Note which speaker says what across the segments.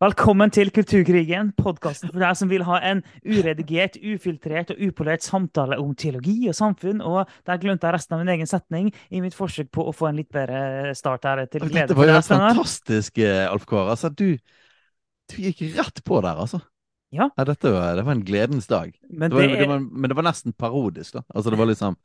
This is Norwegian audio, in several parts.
Speaker 1: Velkommen til Kulturkrigen, podkasten for deg som vil ha en uredigert, ufiltrert og upolert samtale om teologi og samfunn. Og der glemte jeg resten av min egen setning i mitt forsøk på å få en litt bedre start her. til glede
Speaker 2: Dette var jo
Speaker 1: helt
Speaker 2: fantastisk, eh, Alf Kåre. Altså, du, du gikk rett på der, altså.
Speaker 1: Ja.
Speaker 2: dette var, det var en gledens dag.
Speaker 1: Men
Speaker 2: Det var,
Speaker 1: det
Speaker 2: det
Speaker 1: er,
Speaker 2: var, men det var nesten parodisk, da. Altså, det var liksom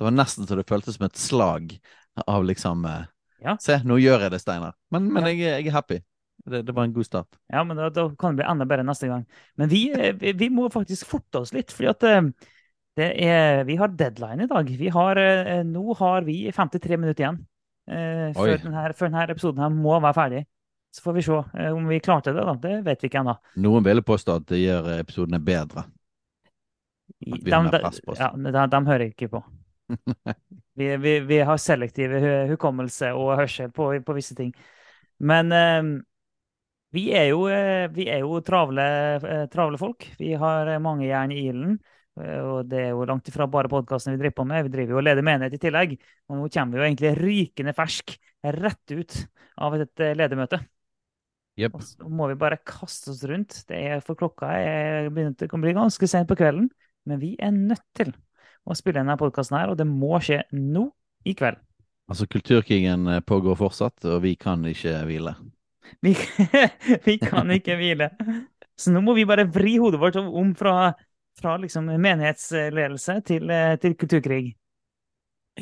Speaker 2: Det var nesten så det føltes som et slag av liksom eh,
Speaker 1: Ja.
Speaker 2: Se, nå gjør jeg det, Steinar. Men, men
Speaker 1: Ja.
Speaker 2: jeg, jeg er happy. Det, det var en god start.
Speaker 1: ja, men da, da kan det bli enda bedre neste gang. Men vi, eh, vi, vi må faktisk forte oss litt, fordi at eh, det er, vi har deadline i dag. Vi har, eh, nå har vi 53 minutter igjen eh, før denne, før denne episoden her må være ferdig. Så får vi se eh, om vi klarte det, da. Det vet vi ikke ennå.
Speaker 2: Noen ville påstå at det gjør episodene bedre. At vi har mer på oss.
Speaker 1: Ja, de, de hører ikke på. Vi, vi, vi har selektiv hukommelse og hørsel på, på visse ting. Men eh, vi er jo, eh, vi er jo travle, eh, travle folk. Vi har eh, mange jern i ilden. Og det er jo langt ifra bare podkasten vi driver på med. Vi driver jo og leder menighet i tillegg. Og nå kommer vi jo egentlig rykende fersk rett ut av et ledermøte.
Speaker 2: Yep.
Speaker 1: Og så må vi bare kaste oss rundt. Det er, for klokka er begynt, det kan bli ganske sent på kvelden. Men vi er nødt til å spille denne podkasten her, og det må skje nå i kveld.
Speaker 2: Altså, kulturkrigen pågår fortsatt, og vi kan ikke hvile.
Speaker 1: Vi, vi kan ikke hvile. Så nå må vi bare vri hodet vårt om fra, fra liksom menighetsledelse til, eh, til kulturkrig.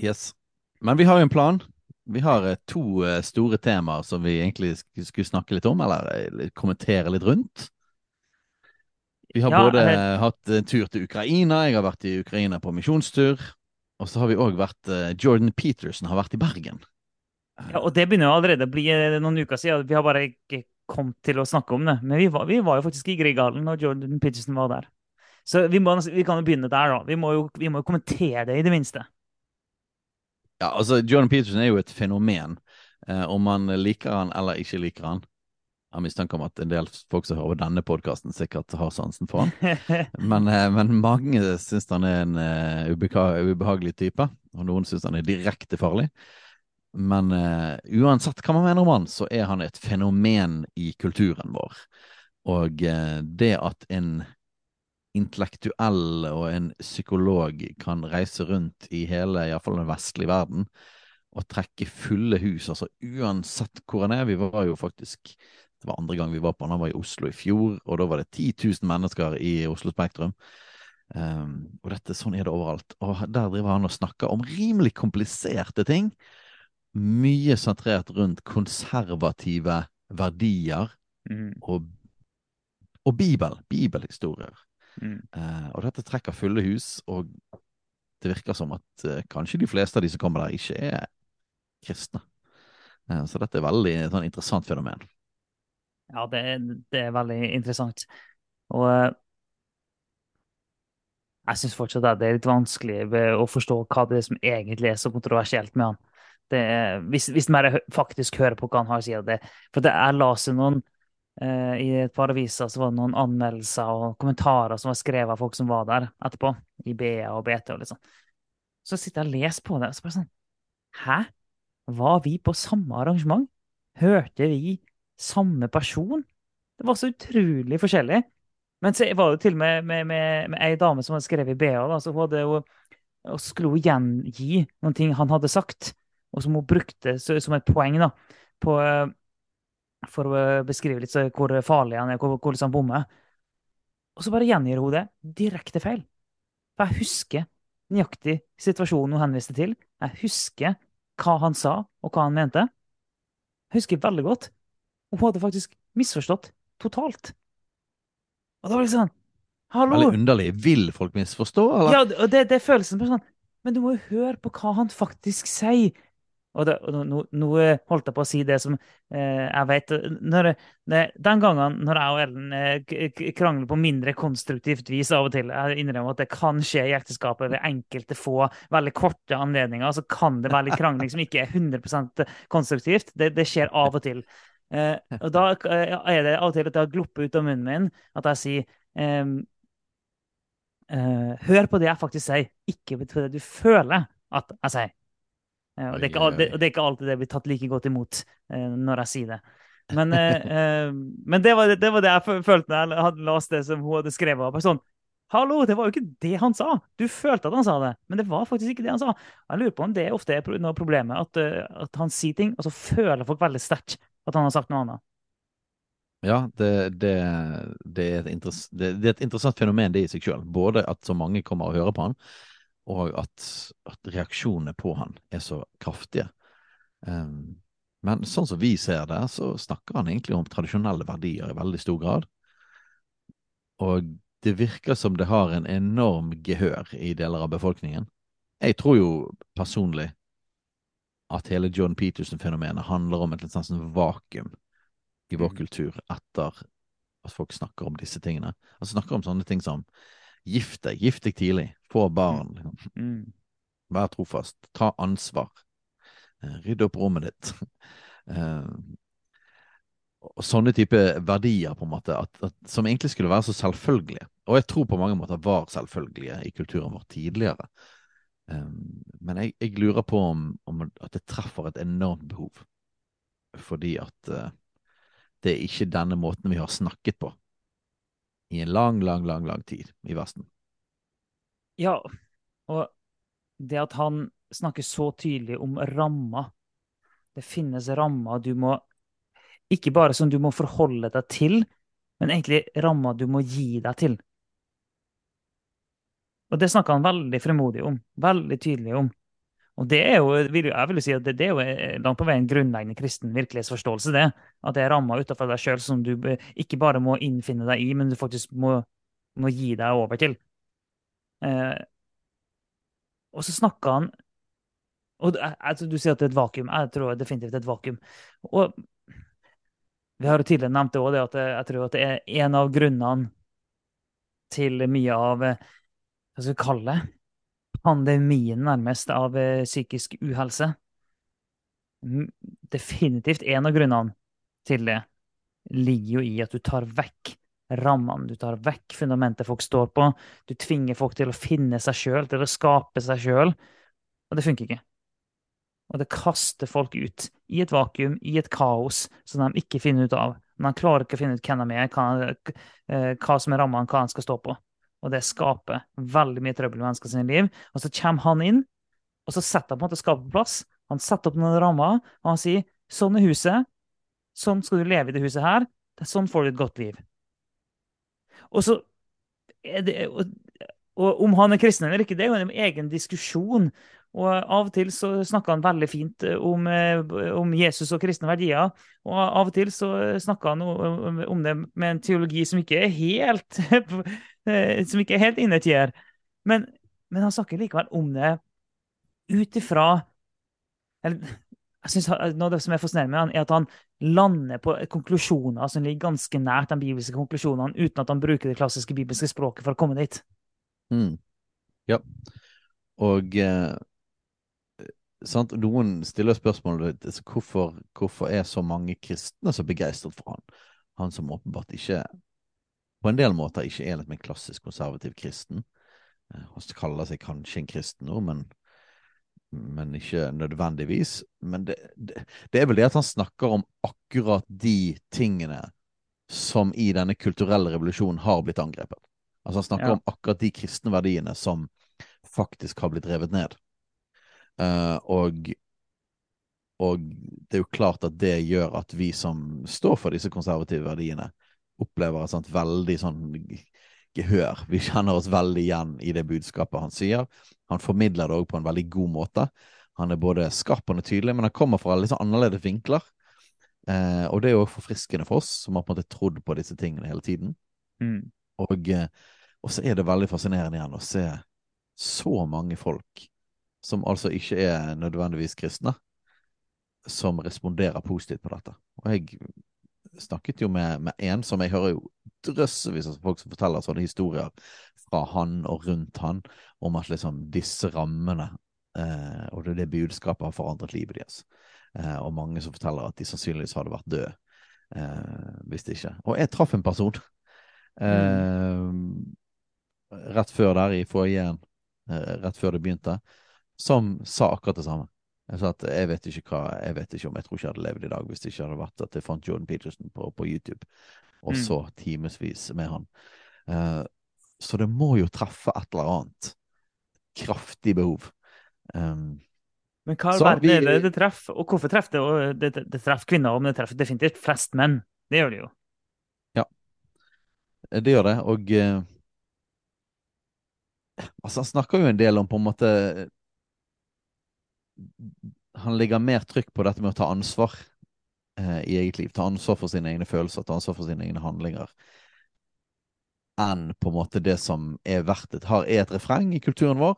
Speaker 2: Yes. Men vi har jo en plan. Vi har eh, to eh, store temaer som vi egentlig skulle snakke litt om, eller kommentere litt rundt. Vi har
Speaker 1: Ja,
Speaker 2: både
Speaker 1: jeg-
Speaker 2: hatt en tur til Ukraina, jeg har vært i Ukraina på misjonstur. Og så har vi òg vært Jordan Peterson har vært i Bergen.
Speaker 1: Ja, og det begynner jo allerede å bli eh, noen uker siden. Vi har bare ikke kommet til å snakke om det. Men vi var, vi var jo faktisk i Grieghallen da Jordan Peterson var der. Så vi, må, vi kan jo begynne der, da. Vi må jo, vi må jo kommentere det, i det minste.
Speaker 2: Ja, altså, Jordan Peterson er jo et fenomen. Eh, om man liker han eller ikke liker han. Jeg har mistanke om at en del folk som hører denne podkasten, sikkert har sansen for han. Men, eh, men mange syns han er en uh, ubehagelig type, og noen syns han er direkte farlig. Men eh, uansett hva man mener om han, så er han et fenomen i kulturen vår. Og eh, det at en intellektuell og en psykolog kan reise rundt i hele, iallfall den vestlige verden, og trekke fulle hus, altså uansett hvor han er. Vi var jo faktisk det var andre gang vi var på han. Han var i Oslo i fjor, og da var det 10 000 mennesker i Oslo Spektrum. Um, og dette, sånn er det overalt. Og der driver han og snakker om rimelig kompliserte ting. Mye sentrert rundt konservative verdier
Speaker 1: Mm,
Speaker 2: og, og Bibel. Bibelhistorier.
Speaker 1: mm.
Speaker 2: Eh, og dette trekker fulle hus, og det virker som at eh, kanskje de fleste av de som kommer der, ikke er kristne. Eh, så dette er veldig sånn interessant fenomen.
Speaker 1: Ja, det, det er veldig interessant. Og eh, jeg syns fortsatt at det er litt vanskelig å forstå hva det er som egentlig er så kontroversielt med han. Er- hvis, hvis man faktisk hører på hva han har å si av det. For det, jeg leste noen eh, I et par aviser så var det noen anmeldelser og kommentarer som var skrevet av folk som var der etterpå. I BA og BT og litt sånn. Så sitter jeg og leser på det, og så bare sånn Hæ? Var vi på samme arrangement? Hørte vi samme person? Det var så utrolig forskjellig. Men så var det til og med med, med, med ei dame som hadde skrevet i BA, da, så hun hadde jo og skulle hun gjengi noen ting han hadde sagt, og som hun brukte som et poeng da, på, eh, for å beskrive litt hvor farlig han er, hvor, hvor han bommer. Og så bare gjengir hun det direkte feil. For jeg husker nøyaktig situasjonen hun henviste til. Jeg husker hva han sa, og hva han mente. Jeg husker veldig godt. Og hun hadde faktisk misforstått totalt. Og da var det sånn Hallo!
Speaker 2: Veldig underlig. Vil folk misforstå, eller?
Speaker 1: Ja, og det, det er følelsen på sånn Men du må jo høre på hva han faktisk sier. Og, det, nå, nå, holdt jeg på å si det som eh, jeg vet når, Den gangen når jeg og Ellen eh, krangler på mindre konstruktivt vis av og til Jeg innrømmer at det kan skje i ekteskapet ved enkelte få veldig korte anledninger. Så kan det være litt krangling som ikke er 100% konstruktivt. Det, det skjer av og til. Eh, og da eh, er det av og til at det har gluppet ut av munnen min at jeg sier eh, Hør på det jeg faktisk sier, ikke på det du føler at jeg sier. Og det, ikke, det, det er ikke alltid det blir tatt like godt imot eh, når jeg sier det. Men, eh, eh men det, var, det, var, det jeg følte når jeg hadde lest det som hun hadde skrevet. Bare sånn, Hallo, det var jo ikke det han sa! Du følte at han sa det, men det var faktisk ikke det han sa. Jeg lurer på om det ofte er noe av problemet, at, eh, at, han sier ting, og så føler folk veldig sterkt at han har sagt noe annet.
Speaker 2: Ja, det, det, det, er et det, er et interessant fenomen det i seg sjøl. Både at så mange kommer og hører på han, og at, at, reaksjonene på han er så kraftige. Um, men sånn som vi ser det, så snakker han egentlig om tradisjonelle verdier i veldig stor grad. Og det virker som det har en enorm gehør i deler av befolkningen. Jeg tror jo personlig at hele John Peterson-fenomenet handler om et litt sånn vakuum i vår mm. kultur etter at folk snakker om disse tingene. Altså snakker om sånne ting som Gift deg, gift deg tidlig, få barn. Liksom. Mm. Vær trofast, ta ansvar. Rydd Rydde opp rommet ditt. Eh, og sånne type verdier, på en måte, at, at, som egentlig skulle være så selvfølgelige. Og jeg tror på mange måter var selvfølgelige i kulturen vår tidligere. Um, men jeg, jeg, lurer på om, om, at det treffer et enormt behov. Fordi at uh, det er ikke denne måten vi har snakket på i en lang, lang, lang, lang tid i Vesten.
Speaker 1: Ja, og det at han snakker så tydelig om rammer Det finnes rammer du må Ikke bare som du må forholde deg til, men egentlig rammer du må gi deg til. Og det snakker han veldig fremodig om. Veldig tydelig om. Og det er jo, jeg vil jo si at det, er jo langt på vei en grunnleggende kristen virkelighetsforståelse. det, At det er ramma utenfor deg sjøl som du ikke bare må innfinne deg i, men du faktisk må, må gi deg over til. Eh, og så snakker han og altså, Du sier at det er et vakuum. Jeg tror definitivt det er et vakuum. Og vi har jo tidligere nevnt det òg, at jeg tror at det er en av grunnene til mye av eh, Hva skal vi kalle det? Pandemien nærmest av eh, psykisk uhelse. Definitivt en av grunnene til det ligger jo i at du tar vekk rammene, du tar vekk fundamentet folk står på. Du tvinger folk til å finne seg sjøl, til å skape seg sjøl. Og det funker ikke. Og det kaster folk ut i et vakuum, i et kaos som de ikke finner ut av. Men de klarer ikke å finne ut hvem de er, hva, eh, som er rammene, hva de skal stå på. Og det skaper veldig mye trøbbel i menneskers liv. Og så kommer han inn, og så setter han på en måte skapet på plass. Han setter opp noen rammer, og han sier sånn er huset. Sånn skal du leve i det huset her. Det er sånn får du et godt liv. Og så det, og, og om han er kristen eller ikke, det er jo en egen diskusjon. Og Av og til så snakker han veldig fint om, om, Jesus og kristne verdier. Og av og til så snakker han om, om det med en teologi som ikke er helt Eh, som ikke er helt innetier. Men, men han snakker likevel om det ut ifra jeg synes Noe av det som er fascinerende med han, er at han lander på konklusjoner som ligger ganske nært de bibelske konklusjonene, uten at han bruker det klassiske bibelske språket for å komme dit.
Speaker 2: Mm. Ja. Og eh, sant? noen stiller spørsmålet hvorfor, hvorfor er så mange kristne så begeistret for han? Han som åpenbart ikke på en del måter ikke er mer klassisk konservativ kristen. Eh, han kaller seg kanskje en kristen nå, men, men ikke nødvendigvis. Men det, det, det, er vel det at han snakker om akkurat de tingene som i denne kulturelle revolusjonen har blitt angrepet. Altså Han snakker ja. om akkurat de kristne verdiene som faktisk har blitt revet ned. Uh, og, og det er jo klart at det gjør at vi som står for disse konservative verdiene, opplever et sånt veldig sånn gehør. Vi kjenner oss veldig igjen i det budskapet han sier. Han formidler det òg på en veldig god måte. Han er både skarp og tydelig, men han kommer fra litt sånn annerledes vinkler. Eh, og det er jo forfriskende for oss, som har på en måte trodd på disse tingene hele tiden. Mm. Og, eh, og, så er det veldig fascinerende igjen å se så mange folk som altså ikke er nødvendigvis kristne, som responderer positivt på dette. Og jeg snakket jo med, med en som jeg hører jo drøssevis av folk som forteller sånne historier fra han og rundt han, om at liksom disse rammene eh, og det, det budskapet har forandret livet deres. Eh, og mange som forteller at de sannsynligvis hadde vært døde eh, hvis det ikke. Og jeg traff en person
Speaker 1: Mm.
Speaker 2: eh, rett før der i foajeen, eh, rett før det begynte, som sa akkurat det samme. Jeg sa at jeg vet ikke hva, jeg vet ikke om jeg tror ikke jeg hadde levd i dag hvis det ikke hadde vært at jeg fant Jordan Peterson på, på YouTube, og
Speaker 1: Mm.
Speaker 2: så timevis med han. Uh, så det må jo treffe et eller annet kraftig behov. Um,
Speaker 1: Men hva
Speaker 2: Så
Speaker 1: verden er det det treffer? Og hvorfor treffer det? Og det, det, det treffer kvinner, men det treffer definitivt flest menn. Det gjør det jo.
Speaker 2: Ja, det gjør det, og uh, Altså, han snakker jo en del om på en måte Han legger mer trykk på dette med å ta ansvar eh, i eget liv. Ta ansvar for sine egne følelser, ta ansvar for sine egne handlinger. Enn på en måte det som er verdt et har er et refreng i kulturen vår.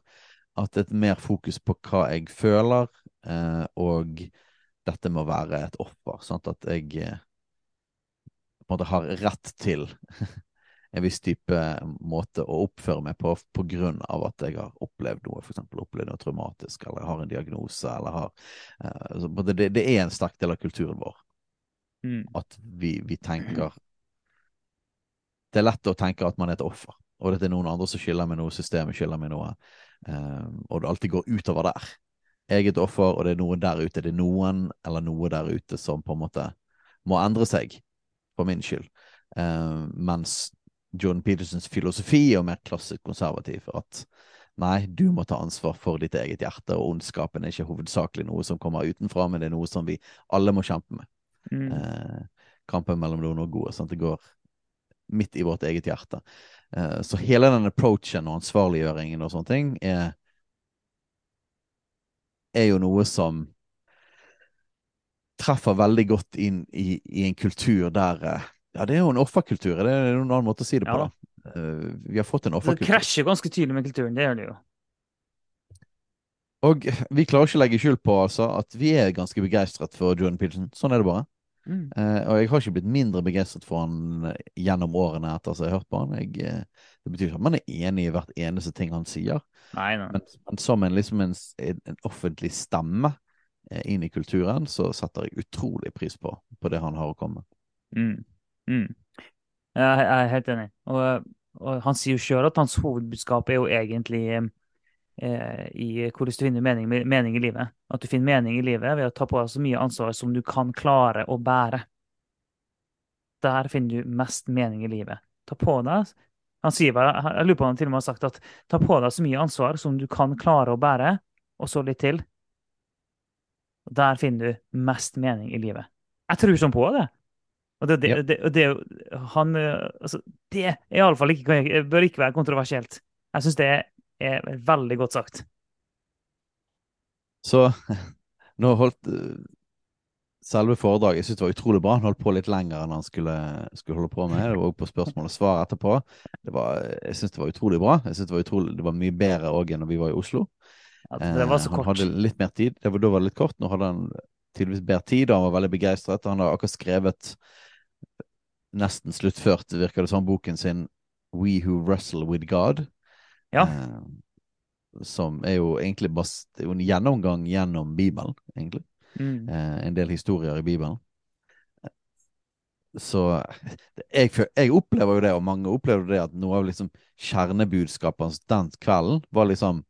Speaker 2: At det er mer fokus på hva jeg føler, eh, og dette må være et offer. Sant? At jeg eh, på en måte har rett til en viss type måte å oppføre meg på av at jeg har opplevd noe, f.eks. opplevd noe traumatisk, eller har en diagnose, eller har uh, det, det er en sterk del av kulturen vår
Speaker 1: Mm.
Speaker 2: at vi, vi tenker Det er lett å tenke at man er et offer, og at det er noen andre som skylder meg noe, systemet skylder meg noe, uh, og det alltid går utover der. Jeg er et offer, og det er noe der ute. Det er noen eller noe der ute som på en måte må endre seg, for min skyld. Uh, mens Jordan Petersons filosofi og mer klassisk konservativ. At nei, du må ta ansvar for ditt eget hjerte, og ondskapen er ikke hovedsakelig noe som kommer utenfra, men det er noe som vi alle må kjempe med.
Speaker 1: Mm.
Speaker 2: Eh, kampen mellom det onde og gode. Sant? Det går midt i vårt eget hjerte. Eh, så hele den approachen og ansvarliggjøringen og sånne ting er, er jo noe som treffer veldig godt inn i, i en kultur der eh, Ja, det er jo en offerkultur. Det er noen annen måte å si det på. Da. Eh, vi har fått en
Speaker 1: Det
Speaker 2: offerkultur.
Speaker 1: krasjer ganske tydelig med kulturen. Det gjør det jo.
Speaker 2: Og vi klarer ikke å legge skjul på altså, at vi er ganske begeistret for Jordan Peterson. Sånn er det bare.
Speaker 1: Mm.
Speaker 2: Eh, og jeg har ikke blitt mindre begeistret for han eh, gjennom årene etter at jeg har hørt på han. Jeg, eh, det betyr ikke at man er enig i hvert eneste ting han sier,
Speaker 1: Nei, nei.
Speaker 2: men, men som en, liksom en, en, en offentlig stemme eh, inn i kulturen, så setter jeg utrolig pris på, på det han har å komme med.
Speaker 1: Mm. Mm. Jeg er helt enig. Og, og han sier jo sjøl at hans hovedbudskap er jo egentlig eh, i hvordan du finner mening, mening i livet. At du finner mening i livet ved å ta på deg så mye ansvar som du kan klare å bære. Der finner du mest mening i livet. Ta på deg Han sier bare, jeg lurer på om han til og med har sagt at ta på deg så mye ansvar som du kan klare å bære, og så litt til. Der finner du mest mening i livet. Jeg tror sånn på det. Og det, det,
Speaker 2: Ja.
Speaker 1: det, det, han, eh, altså, det er iallfall ikke, bør ikke være kontroversielt. Jeg syns det er veldig godt sagt.
Speaker 2: Så nå holdt eh, selve foredraget Jeg synes det var utrolig bra. Han holdt på litt lenger enn han skulle, skulle holde på med. Det var òg på spørsmål og svar etterpå. Det var, jeg syns det var utrolig bra. Jeg synes det var, utrolig, det var mye bedre òg enn når vi var i Oslo.
Speaker 1: Ja, det var så
Speaker 2: kort. han hadde litt mer tid. Det var, da var det litt kort. Nå hadde han tydeligvis bedre tid, og han var veldig begeistret. Han har akkurat skrevet, nesten sluttført, virker det som, boken sin We Who Wrestle With God.
Speaker 1: Ja.
Speaker 2: Eh, som er jo egentlig bas, det er jo en gjennomgang gjennom Bibelen, egentlig.
Speaker 1: Mm.
Speaker 2: Eh, en del historier i Bibelen. Så jeg, jeg opplever jo det, og mange opplever det, at noe av liksom kjernebudskapet hans den kvelden var liksom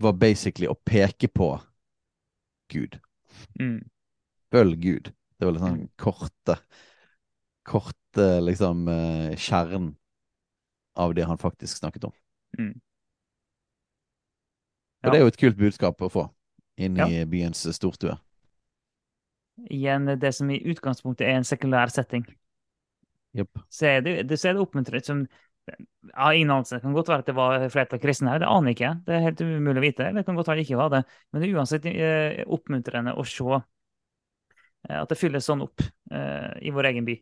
Speaker 2: Var basically å peke på Gud.
Speaker 1: Mm.
Speaker 2: Følg Gud. Det var litt sånn korte Korte liksom eh, kjernen av det han faktisk snakket om.
Speaker 1: Mm.
Speaker 2: Og det er jo et kult budskap å få inn
Speaker 1: Ja.
Speaker 2: i byens stortue.
Speaker 1: Igjen det som i utgangspunktet er en sekulær setting.
Speaker 2: Yep.
Speaker 1: Så er det, det, så er det oppmuntret som Jeg ingen anelse. Det kan godt være at det var flertall kristne her, det aner jeg ikke. Det er helt umulig å vite. Det kan godt være det ikke var det. Men det er uansett eh, oppmuntrende å se eh, at det fylles sånn opp eh, i vår egen by.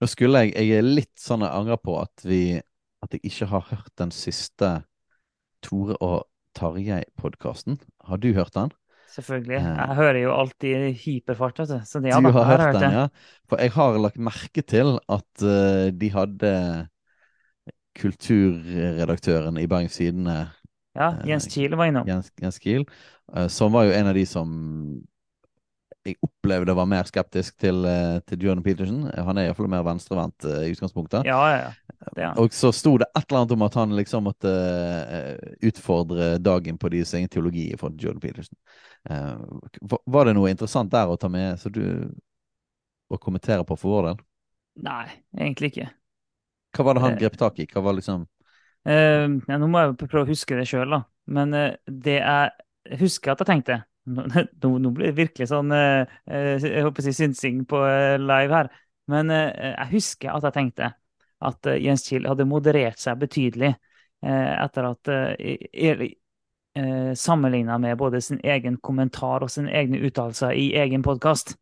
Speaker 2: Nå skulle jeg Jeg er litt sånn jeg angrer på at vi At jeg ikke har hørt den siste Tore og Tarjei-podkasten. Har du hørt den?
Speaker 1: Selvfølgelig.
Speaker 2: Eh.
Speaker 1: Jeg hører jo alltid hyperfart, vet du. Så ja,
Speaker 2: Du har hørt den, ja? For jeg har lagt merke til at uh, de hadde kulturredaktøren i Bergens Tidende,
Speaker 1: Ja, Jens Kiel var innom.
Speaker 2: Jens, Jens Kiel, uh, som var jo en av de som jeg opplevde var mer skeptisk til, eh, til Jordan Peterson. Han er iallfall mer venstrevendt eh, i utgangspunktet.
Speaker 1: Ja, ja, ja.
Speaker 2: Og så sto det et eller annet om at han liksom måtte eh, utfordre dagen på deres egen teologi til Jordan Peterson. Var- det noe interessant der å ta med så du, å kommentere på for vår del?
Speaker 1: Nei, egentlig ikke.
Speaker 2: Hva var det han grep tak i? Hva var liksom
Speaker 1: ja, nå må jeg prøve å huske det sjøl, da. Men det jeg husker at jeg tenkte Nå, nå, blir det virkelig sånn eh, eh, Jeg håper å si synsing på eh, live her. Men jeg husker at jeg tenkte at Jens Kiel hadde moderert seg betydelig etter at Sammenligna med både sin egen kommentar og sine egne uttalelser i egen podkast.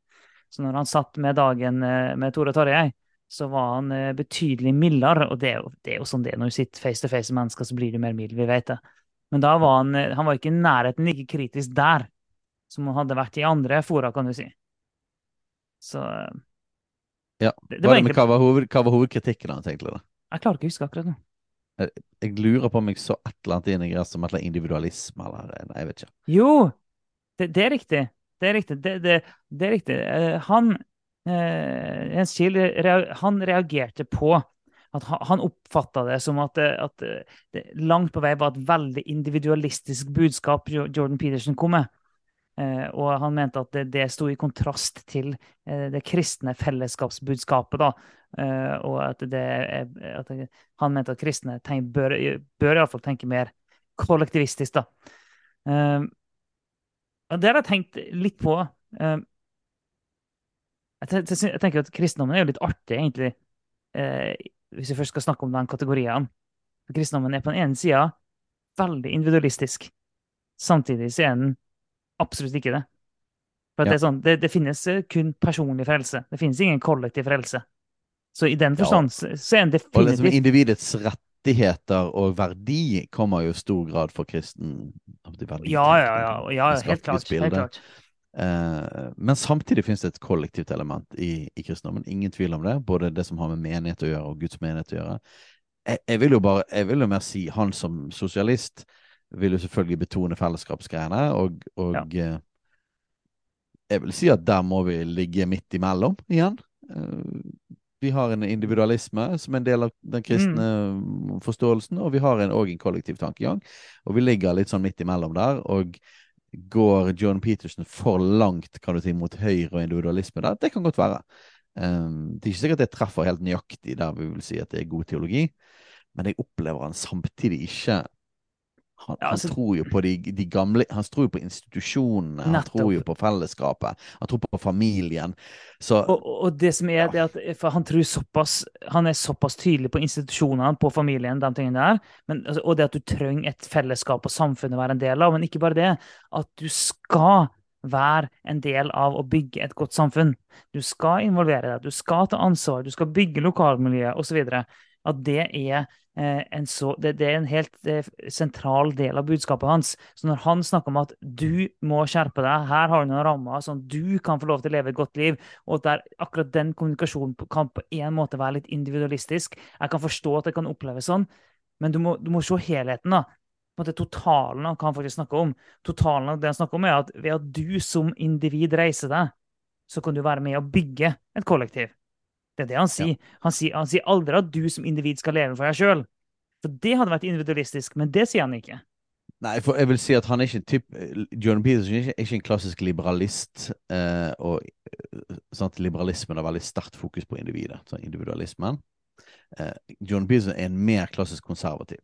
Speaker 1: Så når han satt med dagen med Tore Tarjei, så var han betydelig mildere. Og det er, jo, det er jo sånn det er når du sitter face to face med mennesker, så blir du mer mild. Vi vet det. Men da var han, han var ikke i nærheten like kritisk der som hun hadde vært i andre fora, kan du si. Så eh,
Speaker 2: Ja.
Speaker 1: det, det var egentlig,
Speaker 2: hva, var hoved, hva var hovedkritikken hans, egentlig? da?
Speaker 1: Jeg klarer ikke å huske akkurat nå.
Speaker 2: Jeg lurer på om jeg så et eller annet inn i gresset som et eller annet individualisme, eller nei, jeg vet ikke.
Speaker 1: Jo, det, det er riktig. Det er riktig. Det, er riktig. Eh, han eh, Jens Kiel han reagerte på at han, oppfatta det som at, at det langt på vei var et veldig individualistisk budskap Jordan Peterson kom med. Eh, og han mente at det, det sto i kontrast til eh, det kristne fellesskapsbudskapet. da. Eh, og at, det, at han mente at kristne tenk, bør, bør iallfall tenke mer kollektivistisk. da. Det har jeg tenkt litt på. Jeg tenker at kristendommen er jo litt artig, egentlig, hvis vi først skal snakke om den kategorien. Kristendommen er på den ene sida veldig individualistisk. Samtidig så er den absolutt ikke det. For
Speaker 2: Ja.
Speaker 1: det, sånn, det, det finnes eh, kun personlig frelse. Det finnes ingen kollektiv frelse. Så i den forstand så så er definitivt...
Speaker 2: Og liksom individets rettigheter og verdi kommer jo i stor grad for kristen verdi,
Speaker 1: Ja, ja, ja. ja helt klart. Helt klart.
Speaker 2: Eh, men samtidig finnes det et kollektivt element i, i kristendommen. Ingen tvil om det. Både det som har med menighet å gjøre, og Guds menighet å gjøre. Jeg, jeg vil jo bare, jeg vil jo mer si han som sosialist vil jo selvfølgelig betone fellesskapsgreiene, og, og ja. jeg vil si at der må vi ligge midt imellom igjen. Eh, vi har en individualisme som en del av den kristne forståelsen, og vi har en, en kollektiv tankegang. Og vi ligger litt sånn midt imellom der. og Går John Peterson for langt kan du si, mot høyre og individualisme der? Det kan godt være. Um, det er ikke sikkert det treffer helt nøyaktig der vi vil si at det er god teologi, men jeg opplever han samtidig ikke Han,
Speaker 1: Ja, altså-
Speaker 2: han tror jo på de, de gamle Han tror jo på institusjonene, han
Speaker 1: Nettopp.
Speaker 2: tror jo på fellesskapet, han tror på familien. Så
Speaker 1: Og, og- det som er, det at for han tror såpass Han er såpass tydelig på institusjonene, på familien, de tingene der. Men, altså, og det at du trenger et fellesskap og samfunn å være en del av. Men ikke bare det. At du skal være en del av å bygge et godt samfunn. Du skal involvere deg, du skal ta ansvar, du skal bygge lokalmiljø osv. At det er eh, så, det, det er en helt eh, sentral del av budskapet hans. Så når han snakker om at du må skjerpe deg, her har du noen rammer sånn du kan få lov til å leve et godt liv, og der, akkurat den kommunikasjonen kan på en måte være litt individualistisk. Jeg kan forstå at det kan oppleves sånn, men du må, du må se helheten. da. På en måte Totalen av hva han faktisk snakker om. Totalen av det han snakker om, er at ved at du som individ reiser deg, så kan du være med å bygge et kollektiv. Det er det han sier. Han, sier han sier aldri at du som individ skal leve for deg sjøl. For det hadde vært individualistisk, men det sier han ikke.
Speaker 2: Nei, for jeg vil si at han er ikke en typ John Peterson er ikke, er ikke en klassisk liberalist. Eh, og eh, sant, Liberalismen har veldig sterkt fokus på individet, sånn individualismen. Eh, John Peterson er en mer klassisk konservativ.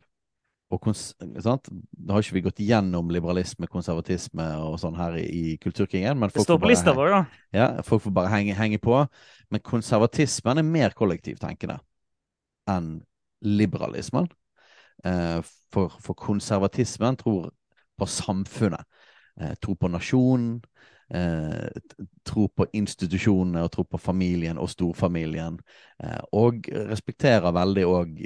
Speaker 2: Og sant? Da har ikke vi gått gjennom liberalisme, konservatisme og sånn her i, i Kulturkrigen. Men
Speaker 1: Det
Speaker 2: folk
Speaker 1: står på lista vår, da.
Speaker 2: ja, folk får bare henge, henge på. Men konservatismen er mer kollektivtenkende enn liberalismen. Eh, for, for konservatismen tror på samfunnet. Eh, tror på nasjonen. Eh, tror på institusjonene og tror på familien og storfamilien. Eh, og respekterer veldig òg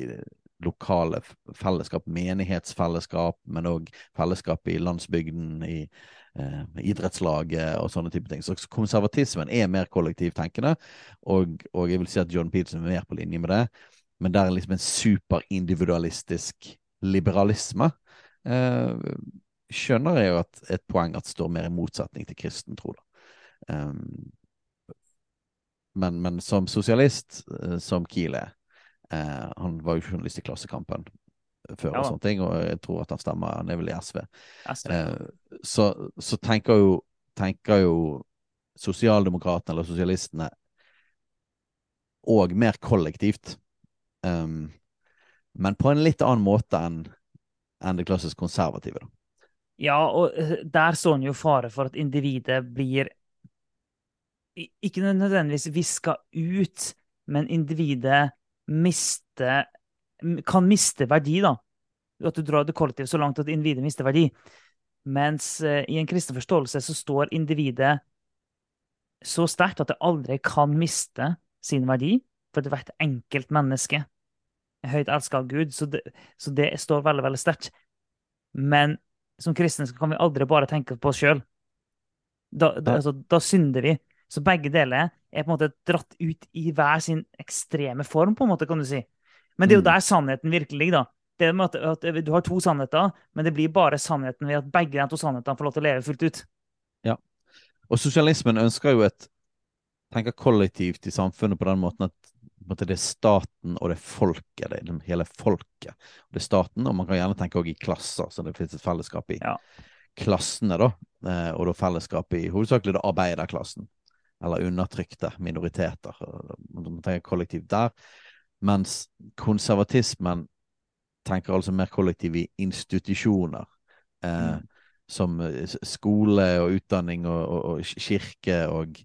Speaker 2: lokale fellesskap, menighetsfellesskap, men òg fellesskap i landsbygden, i eh, idrettslaget og sånne type ting. Så konservatismen er mer kollektivtenkende, og, og, jeg vil si at John Peterson er mer på linje med det. Men der er liksom en superindividualistisk liberalisme. Eh, skjønner jeg jo at et poeng at står mer i motsetning til kristen tro. Um, men, men, som sosialist, uh, som Kiel er uh, Han var jo journalist i Klassekampen før, ja. og sånne ting, og jeg tror at han stemmer Han er vel i SV. SV. Eh, så, så, tenker jo, tenker jo sosialdemokratene eller sosialistene og mer kollektivt. Um, men på en litt annen måte enn en det klassisk konservative. da.
Speaker 1: Ja, og eh, der så han jo fare for at individet blir ikke nødvendigvis viska ut, men individet miste, kan miste verdi, da. At du drar det kollektivt så langt at individet mister verdi. Mens uh, i en kristen forståelse så står individet så sterkt at det aldri kan miste sin verdi, for det er hvert enkelt menneske høyt elska av Gud. Så det, så det står veldig, veldig sterkt. Men som kristne kan vi aldri bare tenke på oss sjøl. Da, da, altså, da, synder vi. Så begge deler er på en måte dratt ut i hver sin ekstreme form, på en måte, kan du si. Men det er jo mm. der sannheten virkelig ligger. da. Det med at, at, Du har to sannheter, men det blir bare sannheten ved at begge de to sannhetene får lov til å leve fullt ut.
Speaker 2: Ja. Og sosialismen ønsker jo et tenker kollektivt i samfunnet på den måten at det er staten og det er folket. Det er hele folket. Det er staten, og man kan gjerne tenke også i klasser, så det finnes et fellesskap i ja. klassene, da. Eh, og da fellesskap i hovedsakelig da arbeiderklassen. Eller undertrykte minoriteter. Man tenker kollektivt der. Mens konservatismen tenker altså mer kollektiv i institusjoner. Eh, mm. Som eh, skole og utdanning og, og, og kirke og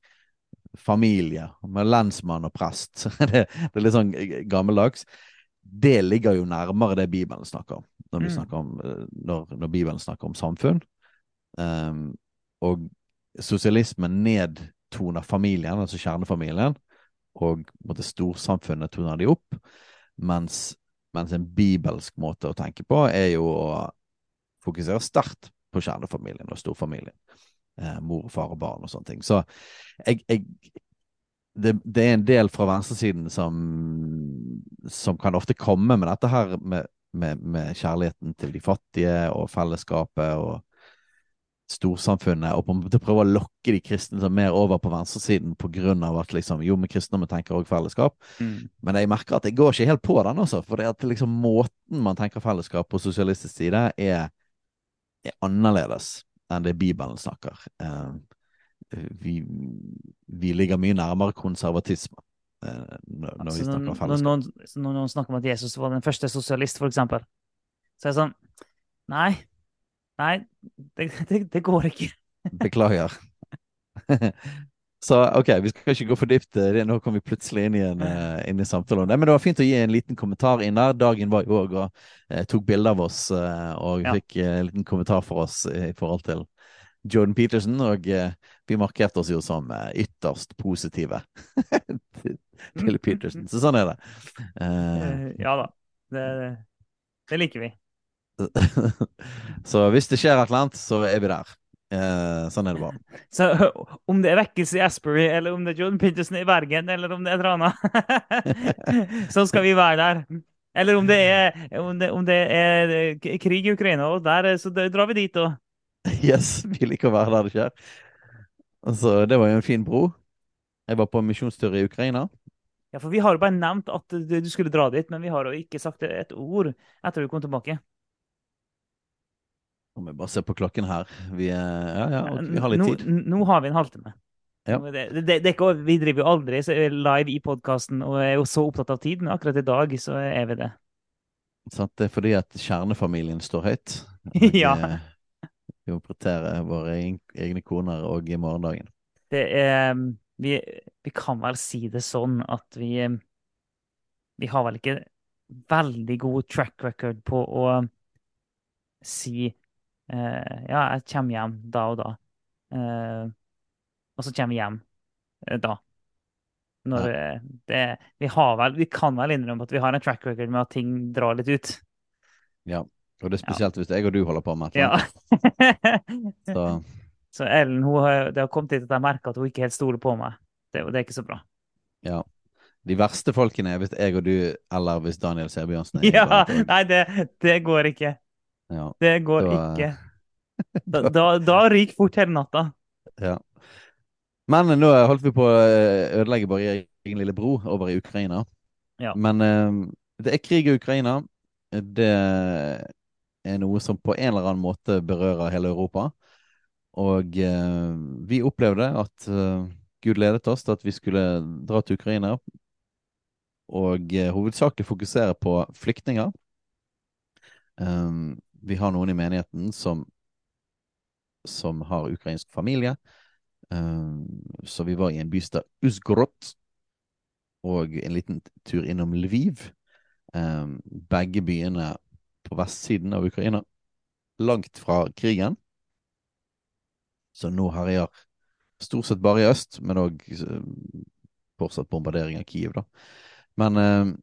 Speaker 2: familie, med lensmann og prest. det, det, er litt sånn gammeldags. Det ligger jo nærmere det Bibelen snakker om, når, mm. snakker om, eh, når, når Bibelen snakker om samfunn. Um, og sosialismen nedtoner familien, altså kjernefamilien, og måtte, storsamfunnet toner de opp. Mens, mens, en bibelsk måte å tenke på er jo å fokusere sterkt på kjernefamilien og storfamilien eh, mor, far og barn og sånne ting. Så jeg, jeg det, det, er en del fra venstresiden som, som kan ofte komme med dette her med, med, med, kjærligheten til de fattige og fellesskapet og storsamfunnet, og på en måte prøve å lokke de kristne mer over på venstresiden av at liksom, jo, med kristendommen tenker også fellesskap. Mm. Men jeg merker at jeg går ikke helt på den, også, for det at liksom, måten man tenker fellesskap på sosialistisk side, er, er annerledes enn det Bibelen snakker. Eh, vi, vi, ligger mye nærmere konservatisme eh, når, når vi snakker fellesskap.
Speaker 1: Når, når, noen snakker om at Jesus var den første sosialist, for eksempel, så er det sånn Nei. Nei, det, det, det går ikke.
Speaker 2: Beklager. Så ok, vi skal ikke gå for dypt. Nå kom vi plutselig inn i en uh, inn i samtale om det. Men det var fint å gi en liten kommentar inn der. Dagen var jo òg og eh, tok bilde av oss eh, og ja. fikk en liten kommentar for oss i forhold til Jordan Peterson. Og vi markerte oss jo som ytterst positive til Peterson. Så sånn er det.
Speaker 1: ja da. Det, det liker vi.
Speaker 2: så hvis det skjer et eller annet, så er vi der. Eh, sånn er det bare.
Speaker 1: Så om det er vekkelse i Asbury, eller om det er John Pinterson i Bergen, eller om det er Trana, så skal vi være der. Eller om det er, om det, om det er krig i Ukraina, og der, så drar vi dit òg.
Speaker 2: Yes, vi liker å være der det skjer. Altså, det var jo en fin bro. Jeg var på misjonstur i Ukraina.
Speaker 1: Ja, for vi har jo bare nevnt at du skulle dra dit, men vi har jo ikke sagt et ord etter du kom tilbake.
Speaker 2: Om vi bare ser på klokken her. Vi, ja, ja, vi har litt tid.
Speaker 1: Nå, nå har vi en halvtime. Ja. Det, det, det, ikke, vi driver jo aldri live i podkasten og er jo så opptatt av tid, men akkurat i dag så er vi det.
Speaker 2: Sant, det er fordi at kjernefamilien står høyt.
Speaker 1: Ja.
Speaker 2: vi opererer våre egne koner og i morgendagen.
Speaker 1: Det er vi, vi, kan vel si det sånn at vi Vi har vel ikke veldig god track record på å si Eh, ja, jeg kommer hjem da og da. Eh, og så kommer vi hjem eh, da. Når ja. det, vi, har vel, vi kan vel innrømme at vi har en track record med at ting drar litt ut.
Speaker 2: Ja, og det er spesielt ja. hvis jeg og du holder på med
Speaker 1: Ja.
Speaker 2: så
Speaker 1: Så Ellen hun har, det har kommet dit at jeg merker at hun ikke helt stoler på meg. Det, det er ikke så bra.
Speaker 2: Ja. De verste folkene er hvis jeg og du, eller hvis Daniel Sebjørnsen er
Speaker 1: Ja, nei, det, det går ikke.
Speaker 2: Ja.
Speaker 1: Det går
Speaker 2: Da-
Speaker 1: ikke. Da, da, da ryker fort hele natta.
Speaker 2: ja. Men nå holdt vi på å ødelegge bare egen lille bro over i Ukraina.
Speaker 1: Ja.
Speaker 2: Men eh, det er krig i Ukraina. Det er noe som på en eller annen måte berører hele Europa. Og eh, vi opplevde at eh, Gud ledet oss til at vi skulle dra til Ukraina og eh, hovedsakelig fokusere på flyktninger. Um, vi har noen i menigheten som, som har ukrainsk familie. Um, så vi var i en by som Uzgorod, og en liten tur innom Lviv. Um, begge byene på vestsiden av Ukraina, langt fra krigen. Så nå herjer stort sett bare i øst, men òg fortsatt bombardering av Kiev, da. Men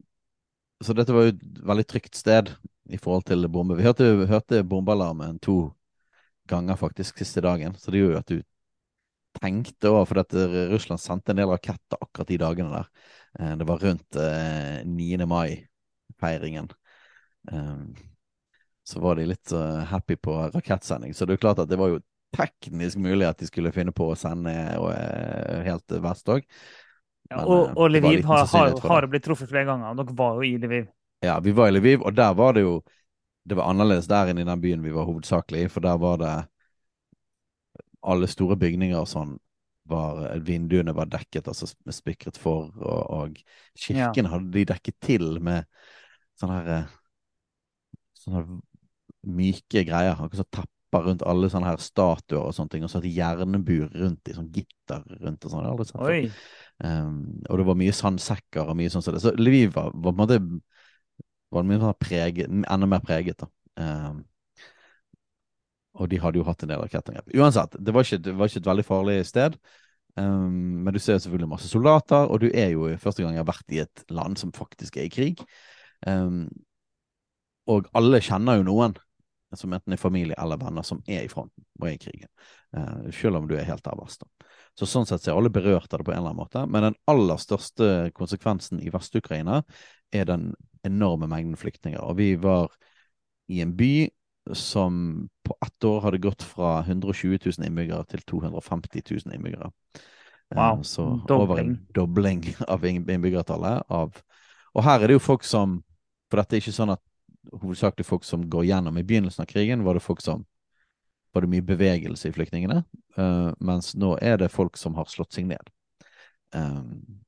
Speaker 2: Så dette var jo et veldig trygt sted i forhold til bombe. Vi hørte, hørte bombealarmen to ganger faktisk siste dagen, så det gjorde jo at du tenkte òg, for at Russland sendte en del raketter akkurat de dagene der. Eh, Det var rundt eh, 9. mai-feiringen. Um, så var de litt happy på rakettsending, så det er jo klart at det var jo teknisk mulig at de skulle finne på å sende helt vest òg.
Speaker 1: Ja, og,
Speaker 2: eh,
Speaker 1: og Lviv har, har, har blitt truffet flere ganger. Dere var jo i Lviv.
Speaker 2: Ja, vi var i Lviv, og der var det jo Det var annerledes der enn i den byen vi var hovedsakelig i, for der var det Alle store bygninger og sånn var Vinduene var dekket, altså med spikret for, og, og kirken hadde de dekket til med sånne her Sånne her myke greier. Akkurat som tepper rundt alle sånne her statuer og sånne ting, og så de jernbur rundt i sånn gitter rundt og sånn. Um, og det var mye sandsekker og mye sånn som det. Så Lviv var, var på en måte var mye preget, enda mer preget, da. Um, og de hadde jo hatt en del rakettangrep. Uansett, det var, ikke, det var ikke et veldig farlig sted. Um, men du ser selvfølgelig masse soldater, og du er jo første gang jeg har vært i et land som faktisk er i krig. Um, og alle kjenner jo noen som enten er familie eller venner som er i fronten og er i krigen. Uh, selv om du er helt avverst. Så sånn sett er alle berørt av det på en eller annen måte. Men den aller største konsekvensen i Vest-Ukraina er den enorme mengden flyktninger. Og vi var i en by som på ett år hadde gått fra 120 000 innbyggere til 250 000 innbyggere. Eh,
Speaker 1: Wow,
Speaker 2: Så
Speaker 1: dobling.
Speaker 2: over en dobling av innbyggertallet. Av, og her er det jo folk som For dette er ikke sånn at hovedsakelig folk som går gjennom i begynnelsen av krigen, var det folk som var det mye bevegelse i flyktningene, uh, mens nå er det folk som har slått seg ned. Um,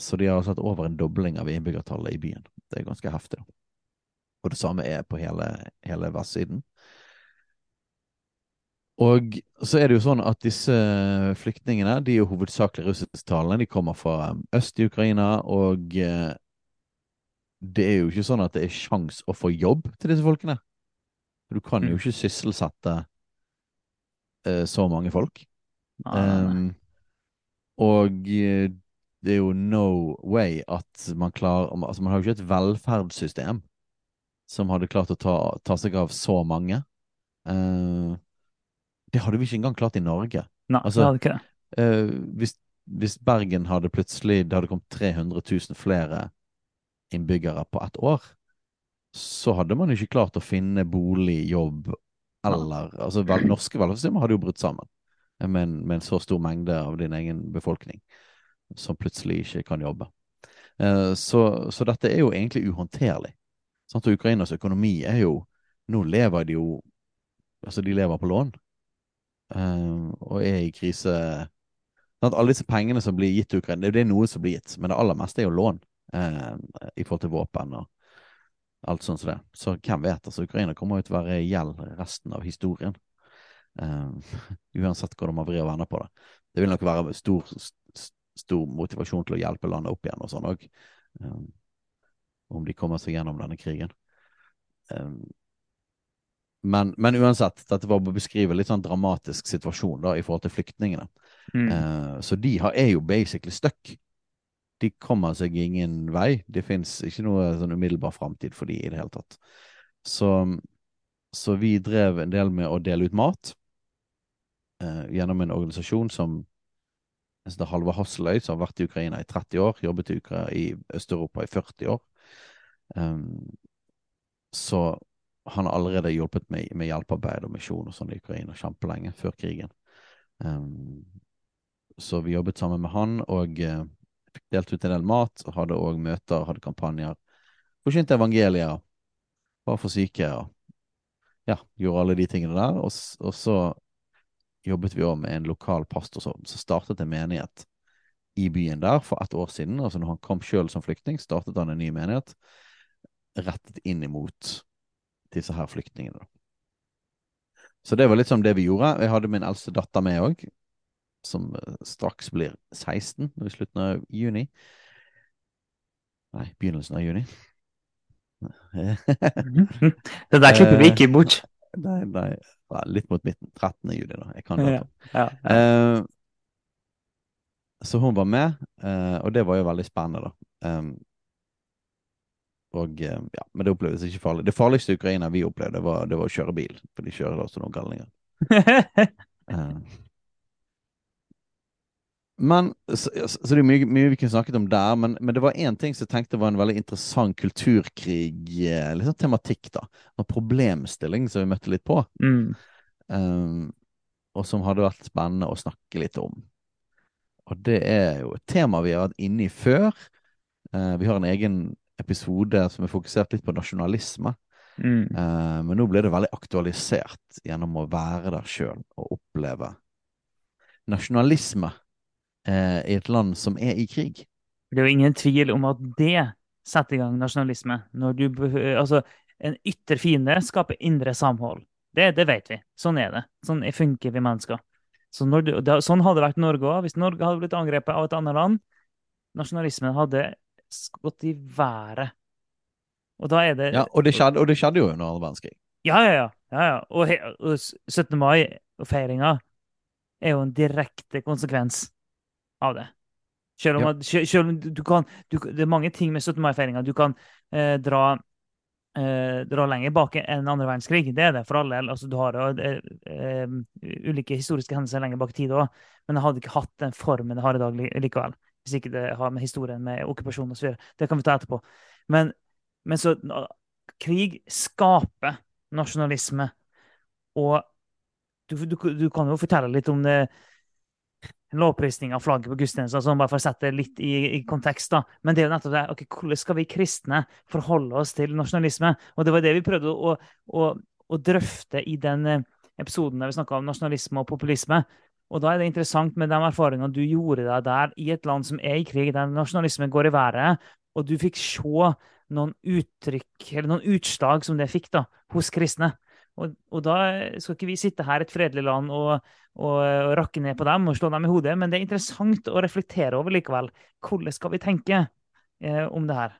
Speaker 2: så de har altså hatt over en dobling av innbyggertallet i byen. Det er ganske heftig. da. Og det samme er på hele, hele vestsiden. Og så er det jo sånn at disse flyktningene de er jo hovedsakelig russisktalende. De kommer fra øst i Ukraina, og eh, det er jo ikke sånn at det er sjans å få jobb til disse folkene. Du kan jo
Speaker 1: Mm.
Speaker 2: ikke sysselsette eh, så mange folk.
Speaker 1: Nei, nei, nei.
Speaker 2: Um, og eh, det er jo no way at man klarer Altså, man har jo ikke et velferdssystem som hadde klart å ta, ta seg av så mange. Uh, det hadde vi ikke engang klart i Norge.
Speaker 1: Nei,
Speaker 2: altså-
Speaker 1: det hadde ikke det.
Speaker 2: Uh, hvis, hvis Bergen hadde plutselig Det hadde kommet 300 000 flere innbyggere på ett år, så hadde man ikke klart å finne bolig, jobb eller Altså, vel, norske velferdssystemer hadde jo brutt sammen med en, med en så stor mengde av din egen befolkning som plutselig ikke kan jobbe. Eh, så, så dette er jo egentlig uhåndterlig. Sant? Og Ukrainas økonomi er jo Nå lever de jo Altså, de lever på lån. eh, og er i krise Sant? Alle disse pengene som blir gitt til Ukraina, det er noe som blir gitt, men det aller meste er jo lån eh, i forhold til våpen og alt sånt som det. Så hvem vet? altså Ukraina kommer jo til å være i gjeld resten av historien. Eh, uansett hvordan man vrir og vender på det. Det vil nok være stor, stor motivasjon til å hjelpe landet opp igjen og sånn òg. om de kommer seg gjennom denne krigen. Um, men, men uansett, dette var å beskrive litt sånn dramatisk situasjon da i forhold til flyktningene.
Speaker 1: Mm.
Speaker 2: Uh, så de har, er jo basically stuck. De kommer seg ingen vei. Det fins ikke noe sånn umiddelbar framtid for de i det hele tatt. Så, så vi drev en del med å dele ut mat. uh, gjennom en organisasjon som det er Halvor Hasseløy, som har vært i Ukraina i 30 år, jobbet i, i Øst-Europa i 40 år. Um, så han har allerede hjulpet med, med hjelpearbeid og misjon og sånn i Ukraina kjempelenge, før krigen. Um, så vi jobbet sammen med han, og uh, fikk delt ut en del mat, og hadde òg møter, hadde kampanjer. Forkynte evangeliet, var for syke, og ja, gjorde alle de tingene der. Og, og så jobbet vi òg med en lokal pastor som, som, startet en menighet i byen der for ett år siden. Altså når han kom sjøl som flyktning, startet han en ny menighet rettet inn imot disse her flyktningene. Så det var litt sånn det vi gjorde. Jeg hadde min eldste datter med òg, som eh, straks blir 16 i slutten av juni. Nei, begynnelsen av juni.
Speaker 1: det der klipper vi ikke bort.
Speaker 2: Nei, nei, litt mot midten. 13. juli, da. Jeg kan det.
Speaker 1: Ja, ja.
Speaker 2: Uh, så hun var med, uh, og det var jo veldig spennende, da. Um, og, ja, men det opplevdes ikke farlig. Det farligste i Ukraina vi opplevde, var, det var å kjøre bil. For de kjører da også noen galninger. Men, så, så, det er mye, mye, vi kunne snakket om der, men, men det var én ting som jeg tenkte var en veldig interessant kulturkrig, liksom tematikk, da. En problemstilling som vi møtte litt på.
Speaker 1: Mm.
Speaker 2: Um, og som hadde vært spennende å snakke litt om. Og det er jo et tema vi har vært inne i før. Uh, vi har en egen episode som er fokusert litt på nasjonalisme.
Speaker 1: Mm.
Speaker 2: Uh, men nå ble det veldig aktualisert gjennom å være der sjøl og oppleve nasjonalisme eh, i et land som er i krig.
Speaker 1: Det er jo ingen tvil om at det setter i gang nasjonalisme. Når du, altså, en ytre fiende skaper indre samhold. Det, det, vet vi. Sånn er det. Sånn funker vi mennesker. Så du, det, sånn hadde det vært Norge òg. Hvis Norge hadde blitt angrepet av et annet land, nasjonalismen hadde gått i været. Og da er det
Speaker 2: Ja, og det skjedde, og det skjedde jo under annen verdenskrig.
Speaker 1: Ja, ja, ja. ja, ja. Og, og 17. mai og feiringa er jo en direkte konsekvens av det. Selv om, at, selv om du kan du, Det er mange ting med 17. mai-feiringa du kan eh, dra, eh, dra lenger bak enn andre verdenskrig. Det er det for alle. Altså, du har eh, eh, ulike historiske hendelser lenger bak i tid òg, men jeg hadde ikke hatt den formen det har i dag likevel. Hvis ikke det har med historien med okkupasjon osv. Det kan vi ta etterpå. Men, men så Krig skaper nasjonalisme. Og du, du, du, kan jo fortelle litt om det lovprisning av flagget på gudstjenesten, sånn bare for å sette det litt i, i, kontekst. da. Men det er jo nettopp det. ok, Hvordan skal vi kristne forholde oss til nasjonalisme? Og det var det vi prøvde å, å, å drøfte i den eh, episoden der vi snakka om nasjonalisme og populisme. Og da er det interessant med de erfaringene du gjorde deg der i et land som er i krig, der nasjonalismen går i været, og du fikk se noen uttrykk, eller noen utslag som det fikk da, hos kristne. Og, og, da skal ikke vi sitte her, et fredelig land, og, og, og, rakke ned på dem og slå dem i hodet, men det er interessant å reflektere over likevel. Hvordan skal vi tenke eh, om det her?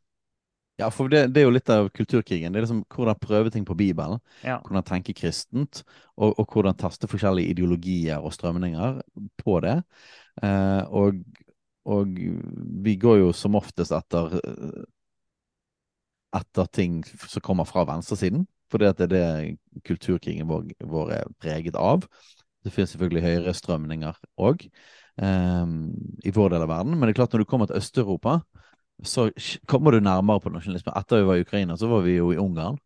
Speaker 2: Ja, for det, det, er jo litt av kulturkrigen. Det er liksom hvordan prøve ting på Bibelen.
Speaker 1: Ja.
Speaker 2: Hvordan tenke kristent, og, og, hvordan taste forskjellige ideologier og strømninger på det. Eh, og, og, vi går jo som oftest etter etter ting som kommer fra venstresiden. Fordi at det er det kulturkrigen vår, vår er preget av. Det finnes selvfølgelig høyrestrømninger òg um, i vår del av verden. Men det er klart når du kommer til Øst-Europa, så kommer du nærmere på nasjonalisme. Etter vi var i Ukraina, så var vi jo i Ungarn.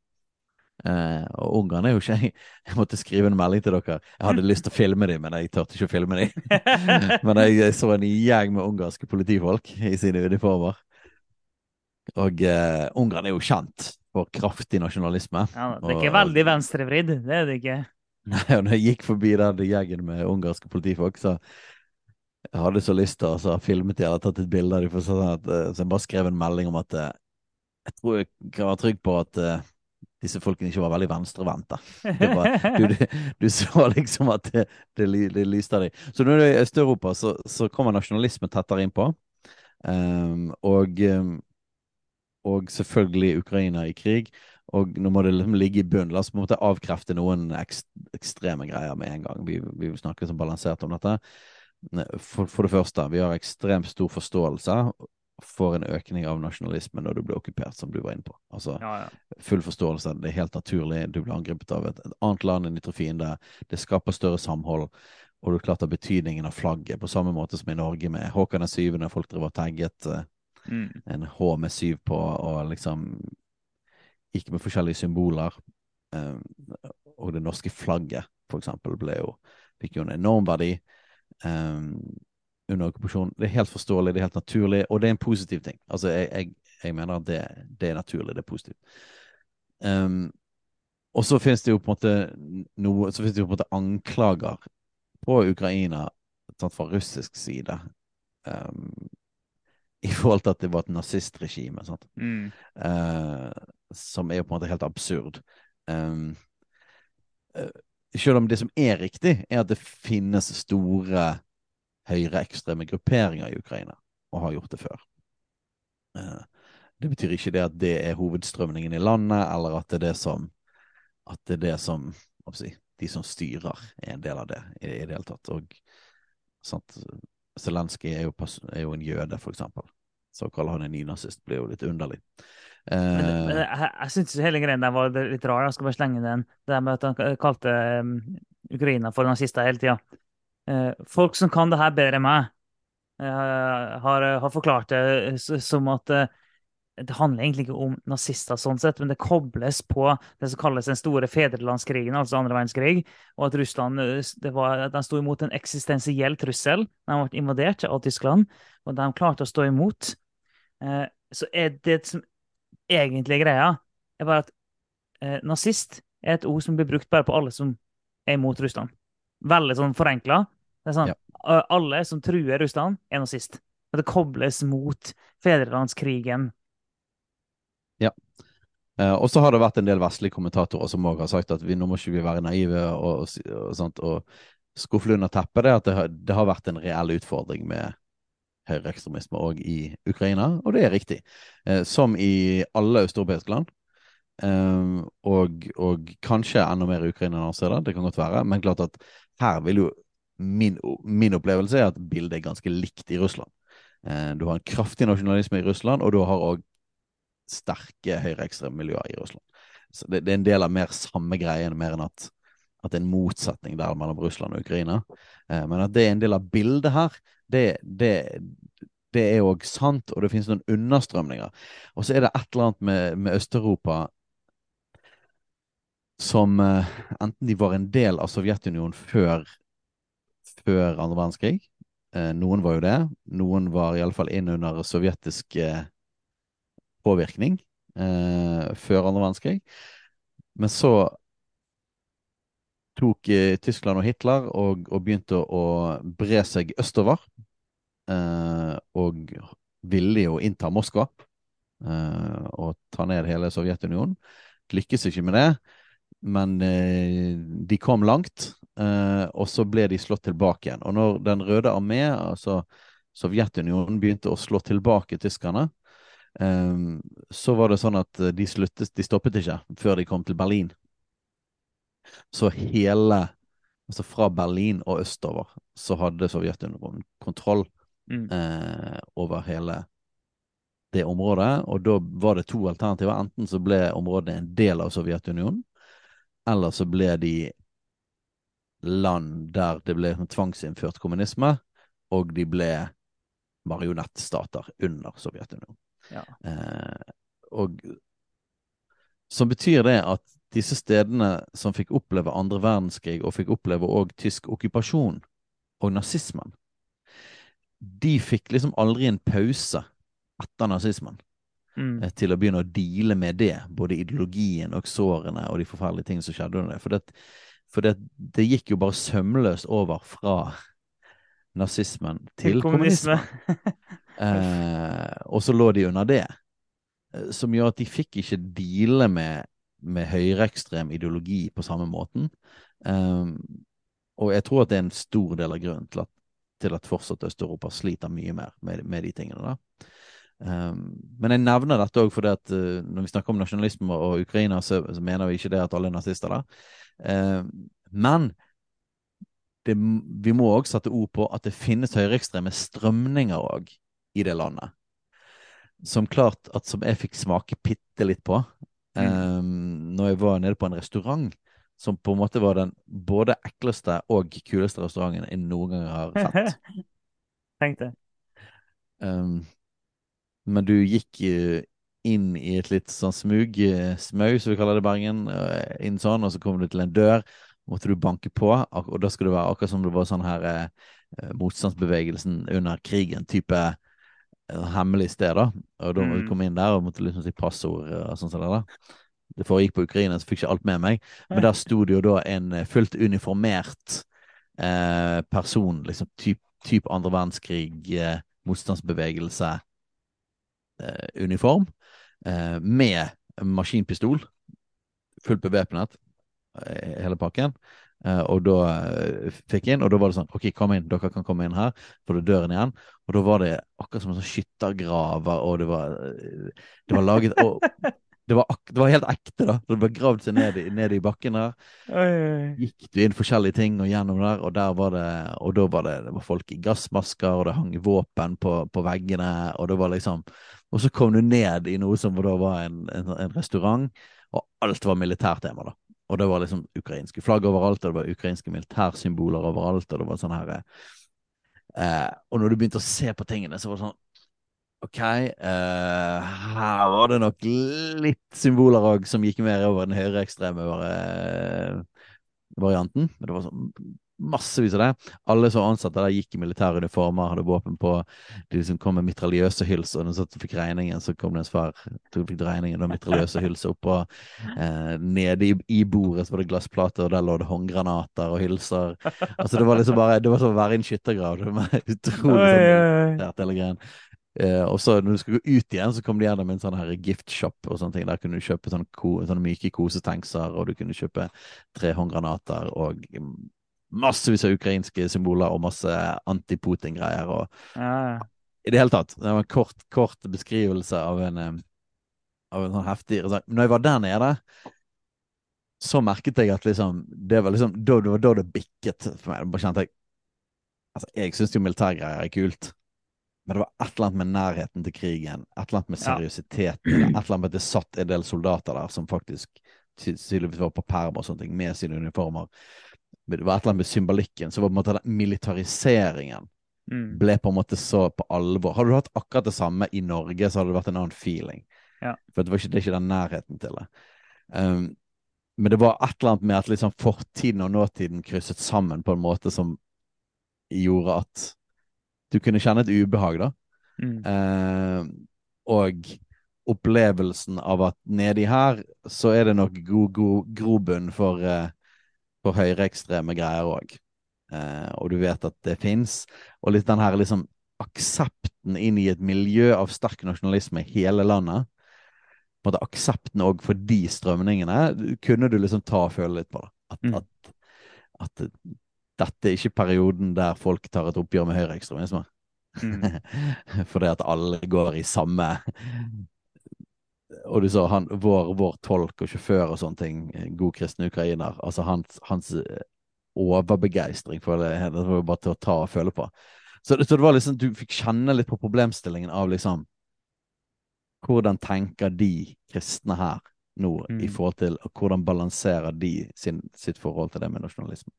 Speaker 2: Uh, og Ungarn er jo ikke Jeg måtte skrive en melding til dere. Jeg hadde lyst til å filme dem, men jeg turte ikke å filme dem. men jeg, jeg, så en gjeng med ungarske politifolk i sine uniformer. Og uh, Ungarn er jo kjent for kraftig nasjonalisme.
Speaker 1: Ja, det er ikke og, veldig venstrevridd, det er det ikke.
Speaker 2: Nei, og når jeg gikk forbi den gjengen med ungarske politifolk, så jeg hadde så lyst til å filme de eller tatt et bilde av dem. Sånn så jeg bare skrev en melding om at eh, jeg tror jeg kan være trygg på at uh, disse folkene ikke var veldig venstrevendte. Du, du, du, så liksom at det, det, det lyste av dem. Så når du er i Øst-Europa, så, så, kommer nasjonalisme tettere innpå. Um, og um, og selvfølgelig Ukraina i krig. Og nå må det liksom ligge i bunnen. La oss på en måte avkrefte noen ekstreme greier med en gang. Vi, vi snakker sånn balansert om dette. For, for, det første, vi har ekstremt stor forståelse for en økning av nasjonalisme når du blir okkupert, som du var inne på. Altså,
Speaker 1: ja, ja.
Speaker 2: Full forståelse. Det er helt naturlig. Du blir angrepet av et, et annet land, enn ytre fiende. Det skaper større samhold. og du klart av betydningen av flagget, på samme måte som i Norge med Håkon den syvende. Folk driver og tagget uh, mm. en H med syv på, og liksom ikke med forskjellige symboler. Um, og det norske flagget, for eksempel, ble jo, fikk jo en enorm verdi um, under okkupasjon. Det er helt forståelig, det er helt naturlig, og det er en positiv ting. Altså, jeg, jeg, jeg mener at det, det, er naturlig, det er positivt. Um, og så finnes det jo på en måte noe, så finnes det jo på en måte anklager på Ukraina sant, fra russisk side um, i forhold til at det var et nazistregime, mm. uh, som er jo på en måte helt absurd. Um, uh, selv om det som er riktig, er at det finnes store høyreekstreme grupperinger i Ukraina, og har gjort det før. Uh, det betyr ikke det at det er hovedstrømningen i landet, eller at det er det som, at det er det som si, de som styrer, er en del av det i, det hele tatt. Og sant, Zelenskyj er, er, jo en jøde, for eksempel. Så å kalle han en nynazist blir jo litt underlig.
Speaker 1: Uh, men, men jeg, jeg syns hele greia der var litt rar. Jeg skal bare slenge den. Det med at han kalte um, Ukraina for nazister hele tida. Uh, folk som kan det her bedre enn meg, uh, har, har, forklart det som at det handler egentlig ikke om nazister, sånn sett, men det kobles på det som kalles den store fedrelandskrigen, altså andre verdenskrig, og at Russland det var, de sto imot en eksistensiell trussel. De ble invadert av Tyskland, og de klarte å stå imot. Eh, så er det som egentlig er greia, er bare at eh, nazist er et ord som blir brukt bare på alle som er imot Russland. Veldig sånn forenkla. Det er sånn, ja. Alle som truer Russland, er nazist. Og det kobles mot fedrelandskrigen
Speaker 2: ja. Eh, og så har det vært en del vestlige kommentatorer som òg har sagt at vi, nå må ikke vi være naive og, og, og, sånt, og skuffe under teppet det at det har, det har, vært en reell utfordring med høyreekstremisme òg i Ukraina, og det er riktig. Uh, som i alle østeuropeiske land. Uh, og, og, kanskje enda mer i Ukraina enn andre steder, det kan godt være. Men klart at her vil jo min, min opplevelse er at bildet er ganske likt i Russland. du har en kraftig nasjonalisme i Russland, og du har òg sterke høyreekstreme miljøer i Russland. Så det, det, er en del av mer samme greien, mer enn at, at det er en motsetning der mellom Russland og Ukraina. Eh, men at det er en del av bildet her, det, det, det er òg sant, og det finnes noen understrømninger. Og så er det et eller annet med, med Øst-Europa som eh, enten de var en del av Sovjetunionen før, før andre verdenskrig, eh, noen var jo det, noen var iallfall inn under sovjetisk eh, påvirkning eh, før andre verdenskrig. Men så tok eh, Tyskland og Hitler og, og begynte å, bre seg østover. Eh, og ville jo innta Moskva eh, og ta ned hele Sovjetunionen. Lykkes ikke med det, men eh, de kom langt. Eh, og så ble de slått tilbake igjen. Og når Den røde armé, altså Sovjetunionen, begynte å slå tilbake tyskerne, Um, så var det sånn at eh, de sluttet De stoppet ikke før de kom til Berlin. Så hele Altså fra Berlin og østover så hadde Sovjetunionen kontroll mm. eh, over hele det området. Og da var det to alternativer. Enten så ble området en del av Sovjetunionen, eller så ble de land der det ble tvangsinnført kommunisme, og de ble marionettstater under Sovjetunionen. Ja. Eh, og som betyr det at disse stedene som fikk oppleve andre verdenskrig, og fikk oppleve òg tysk okkupasjon og nazismen, de fikk liksom aldri en pause etter nazismen. Mm. Eh, til å begynne å deale med det, både ideologien og sårene og de forferdelige tingene som skjedde under det. For, det, for det, det, gikk jo bare sømløst over fra nazismen til, til kommunisme. Eh, og så lå de under det. Eh, som gjør at de fikk ikke deale med, med høyreekstrem ideologi på samme måten. Um, og jeg tror at det er en stor del av grunnen til at, til at fortsatt Øst-Europa sliter mye mer med, med de tingene. da. Um, men jeg nevner dette òg fordi at uh, når vi snakker om nasjonalisme og Ukraina, så, så, mener vi ikke det at alle er nazister der. Uh, men det, vi må òg sette ord på at det finnes høyreekstreme strømninger òg i det landet. Som klart at som jeg fikk smake bitte litt på um, når jeg var nede på en restaurant som på en måte var den både ekleste og kuleste restauranten jeg noen gang har sett.
Speaker 1: Tenk det.
Speaker 2: Um, men du gikk eh, inn i et litt sånn smug, eh, smau, som vi kaller det i Bergen, eh, inn sånn, og så kom du til en dør, måtte du banke på, og da skulle det være akkurat som det var sånn her eh, motstandsbevegelsen under krigen, type hemmelig sted, da. Og da måtte du
Speaker 1: Mm.
Speaker 2: komme inn der og måtte liksom si passord og sånn som det da. Det foregikk på Ukraina, så fikk ikke alt med meg. Men der sto det jo da en eh, fullt uniformert eh, person, liksom typ, typ andre verdenskrig, eh, motstandsbevegelse, eh, uniform, eh, med maskinpistol, fullt bevæpnet, eh, hele pakken. Og da fikk jeg inn, og da var det sånn OK, kom inn, dere kan komme inn her. For det døren igjen. Og da var det akkurat som en sånn skyttergraver, og det var Det var laget og, det, var det var helt ekte, da. Det ble gravd seg ned i, ned i bakken der.
Speaker 1: Oi, oi.
Speaker 2: Gikk du inn forskjellige ting og gjennom der, og der var det Og da var det, det var folk i gassmasker, og det hang våpen på, på veggene, og det var liksom Og så kom du ned i noe som da var en, en, en restaurant, og alt var militærtema, da. Og det var liksom ukrainske flagg overalt, og det var ukrainske militærsymboler overalt, og det var sånn her eh, Og når du begynte å se på tingene, så var det sånn OK, uh, her var det nok litt symboler òg som gikk mer over den høyreekstreme eh, varianten. Men det var sånn massevis av det. Alle som ansatte der, gikk i militære uniformer, hadde våpen på. De liksom kom med mitraljøse hyls, og når de fikk regningen, så kom det en svær de fikk regningen og mitraljøse hyls oppå. Eh, nede i, i bordet så var det glassplater, og der lå det håndgranater og hylser. Altså Det var liksom bare Det var som å være i en skyttergrav. Det var utrolig sånn hele greien. Eh, og så når du skal gå ut igjen, så kom de gjennom en sånn her gift shop og sånne ting. Der kunne du kjøpe sånne, ko, sånne myke kosetankser, og du kunne kjøpe tre håndgranater og massevis av ukrainske symboler og masse anti-Putin-greier. og
Speaker 1: Ja, ja.
Speaker 2: i det hele tatt. Det var en kort, kort beskrivelse av en, eh, av en sånn heftig. Når jeg var der nede, så merket jeg at liksom Det var liksom da det var da det bikket for meg. Da kjente jeg Altså, jeg syns jo militærgreier er kult. Men det var et eller annet med nærheten til krigen, et eller annet med seriøsiteten ja. et eller annet med at det satt en del soldater der som faktisk tydeligvis var på perm og sånne ting, med sine uniformer. Men Det var et eller annet med symbolikken. Så var på en måte den militariseringen
Speaker 1: Mm.
Speaker 2: ble på en måte så på alvor. Hadde du hatt akkurat det samme i Norge, så hadde det vært en annen feeling.
Speaker 1: Ja.
Speaker 2: For det, var ikke, det er ikke den nærheten til det. Um, men det var et eller annet med at liksom fortiden og nåtiden krysset sammen på en måte som gjorde at du kunne kjenne et ubehag, da.
Speaker 1: Mm.
Speaker 2: Eh, og opplevelsen av at nedi her så er det nok god, god grobunn for, eh, for høyreekstreme greier òg. Eh, og du vet at det fins. Og litt den her liksom aksepten inn i et miljø av sterk nasjonalisme i hele landet. På en måte Aksepten òg for de strømningene kunne du liksom ta og føle litt på. da. At,
Speaker 1: Mm.
Speaker 2: at, at dette er ikke perioden der folk tar et oppgjør med høyreekstremisme.
Speaker 1: Mm.
Speaker 2: Fordi at alle går i samme Og du sa han, vår, vår tolk og sjåfør og sånne ting, god kristen ukrainer, altså hans, hans eh, overbegeistring for det, det var jo bare til å ta og føle på. Så, så det var liksom, du fikk kjenne litt på problemstillingen av liksom Hvordan tenker de kristne her nå i
Speaker 1: Mm.
Speaker 2: forhold til og Hvordan balanserer de sin, sitt forhold til det med nasjonalisme?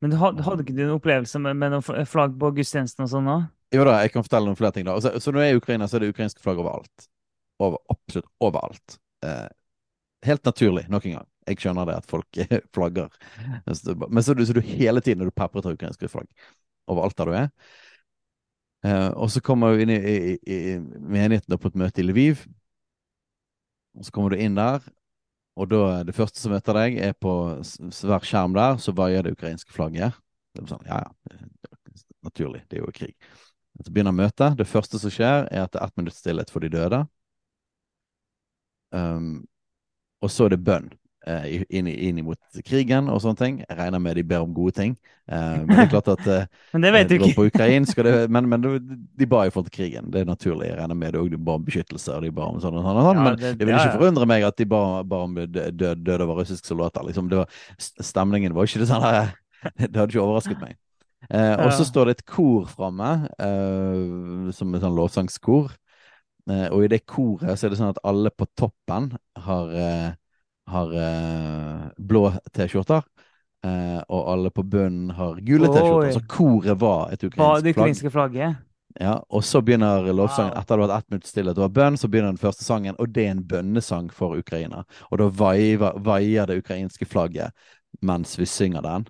Speaker 1: Men du hadde, hadde ikke du en opplevelse med, med noen flagg på gudstjenesten og sånn òg?
Speaker 2: Jo da, jeg kan fortelle noen flere ting da. Så, så når jeg er i Ukraina, så er det ukrainske flagg overalt. Over, absolutt overalt. Eh, helt naturlig, nok en gang. Jeg skjønner det at folk flagger. Men så, så du hele tiden er du pepret av ukrainske flagg overalt der du er. Eh, og så kommer du inn i, i, i menigheten på et møte i Lviv. Og så kommer du inn der, og da det første som møter deg, er på hver skjerm der, så vaier det ukrainske flagget. Det er sånn, ja, ja, naturlig, det er jo krig. Så begynner møtet. Det første som skjer, er at det er ett minutts stillhet for de døde. Um, og så er det bønn inn, inn mot krigen og sånne ting. Jeg regner med de ber om gode ting. Eh, men det er klart at eh,
Speaker 1: Men det vet du ikke.
Speaker 2: På ukrainsk, det, men, men de ba forhold til krigen. Det er naturlig. Jeg regner med det òg. De ba om beskyttelse, og de ba om sånn og sånn. sånn.
Speaker 1: Ja,
Speaker 2: men
Speaker 1: det-
Speaker 2: det, vil ikke
Speaker 1: ja.
Speaker 2: forundre meg at de ba, ba om død, død, over russiske soldater. Liksom. Det var, stemningen var ikke det sånn Det hadde ikke overrasket meg. Eh, og så
Speaker 1: Ja.
Speaker 2: står det et kor framme, eh, som et sånn lovsangskor. Eh, og i det koret så er det sånn at alle på toppen har eh, har eh, blå T-skjorter. Eh, og alle på bunnen har gule T-skjorter. Så koret var et ukrainsk
Speaker 1: det
Speaker 2: flagg.
Speaker 1: ukrainske flagget?
Speaker 2: Ja, og så begynner lovsangen
Speaker 1: Wow.
Speaker 2: etter det har vært ett minutt stillhet og bønn, så begynner den første sangen, og det er en bønnesang for Ukraina. Og da vaier, det ukrainske flagget mens vi synger den.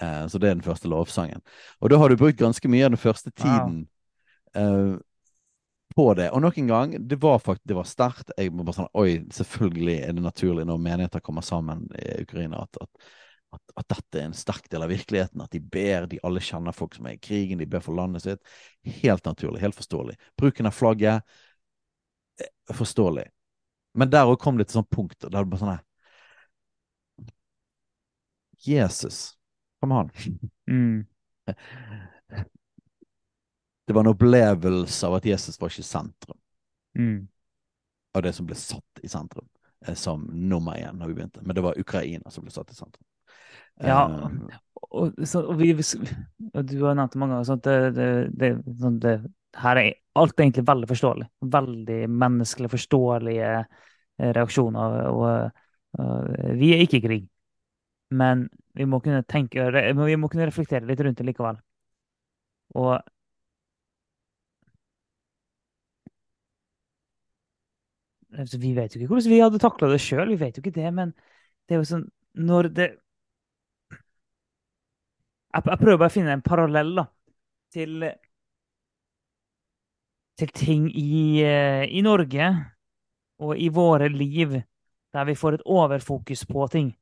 Speaker 2: Eh, så det er den første lovsangen. Og da har du brukt ganske mye av den første tiden eh, på det. Og nok en gang, det var faktisk det var sterkt. Jeg må bare sånn Oi, selvfølgelig er det naturlig når menigheter kommer sammen i Ukraina, at, at, at, at dette er en sterk del av virkeligheten. At de ber, de alle kjenner folk som er i krigen, de ber for landet sitt. Helt naturlig, helt forståelig. Bruken av flagget, eh, forståelig. Men der òg kom det til sånn punkt der det bare sånn her Jesus, hva med han?
Speaker 1: Mm.
Speaker 2: Det var en opplevelse av at Jesus var ikke sentrum
Speaker 1: Mm.
Speaker 2: av det som ble satt i sentrum eh, som nummer én når vi begynte. Men det var Ukraina som ble satt i sentrum.
Speaker 1: Ja,
Speaker 2: Eh,
Speaker 1: og, så, og, vi, du har nevnt det mange ganger, sånn at det, det, det, sånn det, her er alt er egentlig veldig forståelig. Veldig menneskelig forståelige eh, reaksjoner. Og, og vi er ikke i krig, men vi må kunne tenke, vi må kunne reflektere litt rundt det likevel. Og altså, Vi vet jo ikke hvordan vi hadde takla det sjøl, vi vet jo ikke det, men det er jo sånn når det jeg, jeg prøver bare å finne en parallell da, til, til ting i, i Norge og i våre liv der vi får et overfokus på ting.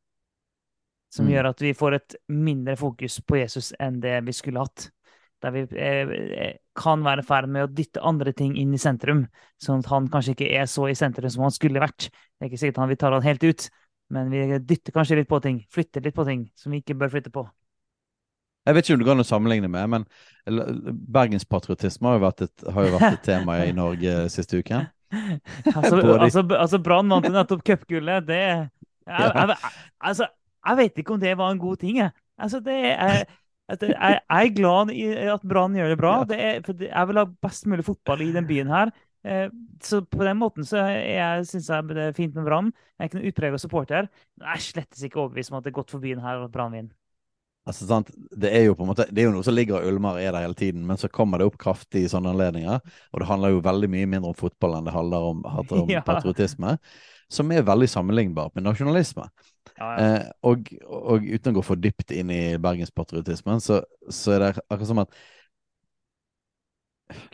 Speaker 1: Som
Speaker 2: Mm.
Speaker 1: gjør at vi får et mindre fokus på Jesus enn det vi skulle hatt. Der vi eh, eh, kan være i ferd med å dytte andre ting inn i sentrum, sånn at han kanskje ikke er så i sentrum som han skulle vært. Det er ikke sikkert han vil ta han helt ut, men vi dytter kanskje litt på ting. Flytter litt på ting som vi ikke bør flytte på.
Speaker 2: Jeg vet ikke om det går an å sammenligne med, men bergenspatriotisme har jo vært et, har jo vært et tema i Norge siste uke.
Speaker 1: Altså, altså, altså Brann vant nettopp cupgullet. Det jeg, jeg, altså, jeg vet ikke om det var en god ting, jeg. Altså, det er, jeg, er glad i at Brann gjør det bra. Det er, for jeg vil ha best mulig fotball i den byen her. Eh, Så på den måten så jeg, synes jeg det er fint med Brann. Jeg er ikke noen utprega supporter. Men jeg er slett ikke overbevist om at det er godt for byen her at Brann vinner.
Speaker 2: Altså, sant? Det er jo på en måte Det er jo noe som ligger og ulmer og er der hele tiden, men så kommer det opp kraftig i sånne anledninger. Og det handler jo veldig mye mindre om fotball enn det handler om, om
Speaker 1: Ja.
Speaker 2: Som er veldig sammenlignbart med nasjonalisme.
Speaker 1: Ja, ja.
Speaker 2: Eh, og, og uten å gå for dypt inn i bergenspatriotismen, så, så er det akkurat som at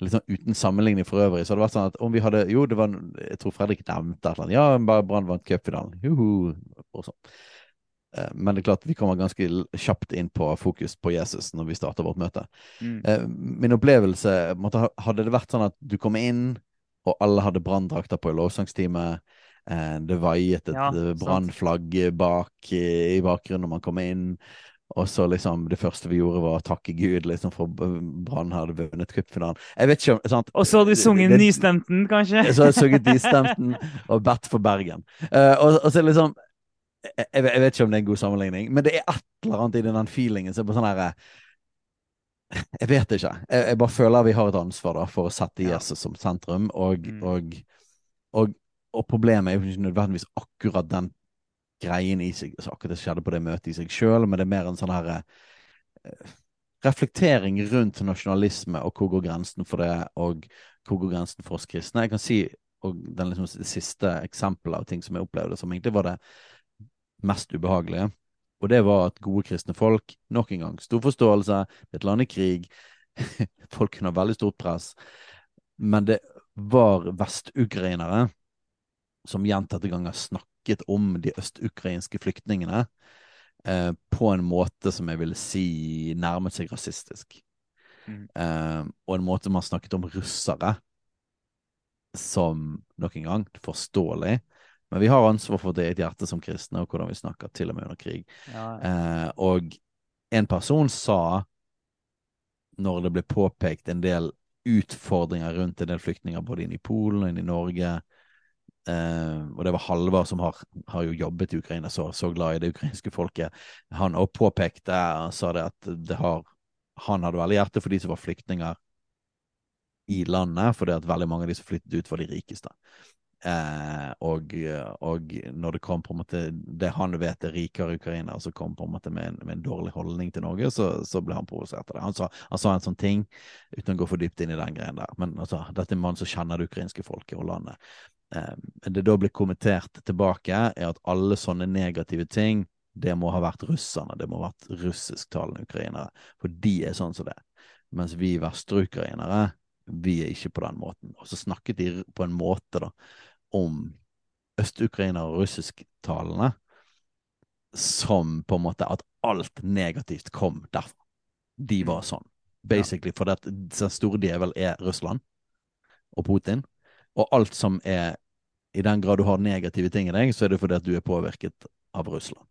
Speaker 2: Litt sånn uten sammenligning for øvrig, så hadde det vært sånn at om vi hadde Jo, det var Jeg tror Fredrik nevnte et eller annet. Ja, bare Brann vant cupfinalen. Juhu. Og sånn. Eh, Men det er klart vi kommer ganske kjapt inn på fokus på Jesus når vi starter vårt møte.
Speaker 1: Mm.
Speaker 2: Eh, Min opplevelse Hadde det vært sånn at du kom inn, og alle hadde branndrakter på i lovsangstime, det vaiet et
Speaker 1: Ja,
Speaker 2: eh, brannflagg bak eh, i bakgrunnen når man kom inn, og så liksom det første vi gjorde var å takke Gud liksom for Brann hadde vunnet cupfinalen. Jeg vet ikke om sant?
Speaker 1: Og så hadde du sunget
Speaker 2: Det-
Speaker 1: Nystemten, kanskje?
Speaker 2: så har jeg sunget Nystemten og bedt for Bergen. Uh, og, og så liksom jeg, jeg vet- ikke om det er en god sammenligning, men det er et eller annet i den feelingen som er på sånn herre Jeg vet ikke. Jeg, jeg bare føler vi har et ansvar da for å sette. Jesus som sentrum, og,
Speaker 1: Mm.
Speaker 2: og, og, og problemet er jo ikke nødvendigvis akkurat den greien i seg, altså akkurat det skjedde på det møtet i seg sjøl, men det er mer en sånn herre eh, reflektering rundt nasjonalisme og hvor går grensen for det, og hvor går grensen for oss kristne. Jeg kan si og den liksom, siste eksempelet av ting som jeg opplevde som egentlig var det mest ubehagelige, og det var at gode kristne folk, nok en gang, stor forståelse, et land i krig, folk kunne ha veldig stort press, men det var vestukrainere som gjentatte ganger snakket om de østukrainske flyktningene eh, på en måte som jeg vil si nærmet seg rasistisk.
Speaker 1: Mm.
Speaker 2: Eh, og en måte man snakket om russere som, nok en gang, forståelig. Men vi har ansvar for det i et hjerte som kristne, og hvordan vi snakker, til og med under krig.
Speaker 1: Ja,
Speaker 2: Eh, og en person sa, når det ble påpekt en del utfordringer rundt en del flyktninger, både inn i Polen og inn i Norge, eh, og det var Halvard som har, har jo jobbet i Ukraina, så, så glad i det ukrainske folket, han også påpekte og sa det at det har, han hadde veldig hjerte for de som var flyktninger i landet, fordi at veldig mange av de som flyttet ut, var de rikeste. Eh, og, og, når det kom på en måte det han vet er rikere ukrainere som kom på en måte med en, med en dårlig holdning til Norge, så, så, ble han provosert av det. Han sa, han sa, en sånn ting, uten å gå for dypt inn i den greien der. Men altså, dette er en mann som kjenner det ukrainske folket og landet. Eh, det da blir kommentert tilbake, er at alle sånne negative ting, det må ha vært russerne, det må ha vært russisktalende ukrainere. For de er sånn som det. Mens vi vestrukrainere, vi er ikke på den måten. Og så snakket de på en måte, da om øst-ukrainere og russisktalende som på en måte at alt negativt kom derfra. De var sånn. Basically for den store djevel er Russland og Putin. Og alt som er I den grad du har negative ting i deg, så er det fordi at du er påvirket av Russland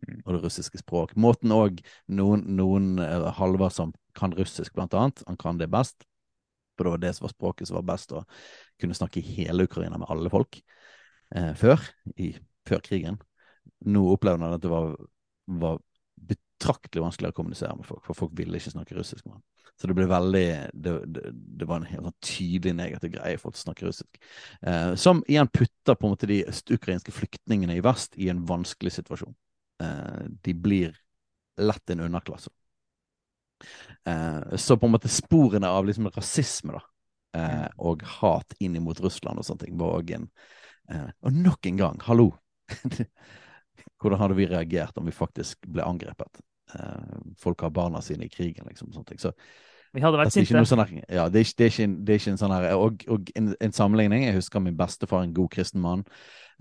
Speaker 2: mm. og det russiske språk. Måten òg noen, noen eh, halver som kan russisk, blant annet, han kan det best, for det var det som var språket som var best å kunne snakke i hele Ukraina med alle folk eh, før, i, før krigen. Nå opplevde han at det var, var, betraktelig vanskeligere å kommunisere med folk, for folk ville ikke snakke russisk med ham. Så det ble veldig Det, det, det var en helt sånn tydelig negativ greie for å snakke russisk. Eh, som igjen putter på en måte de østukrainske flyktningene i vest i en vanskelig situasjon. Eh, de blir lett en underklasse. Eh, så på en måte sporene av liksom rasisme da, eh, og hat inn mot Russland og sånne ting var òg en eh, Og nok en gang, hallo! Hvordan hadde vi reagert om vi faktisk ble angrepet? Eh, folk har barna sine i krigen, liksom. sånne ting. Så
Speaker 1: vi hadde vært sinte.
Speaker 2: Sånn ja, det er, ikke, det, er ikke det er, ikke, en, sånn her Og, og en, en, sammenligning Jeg husker min bestefar, en god kristen mann,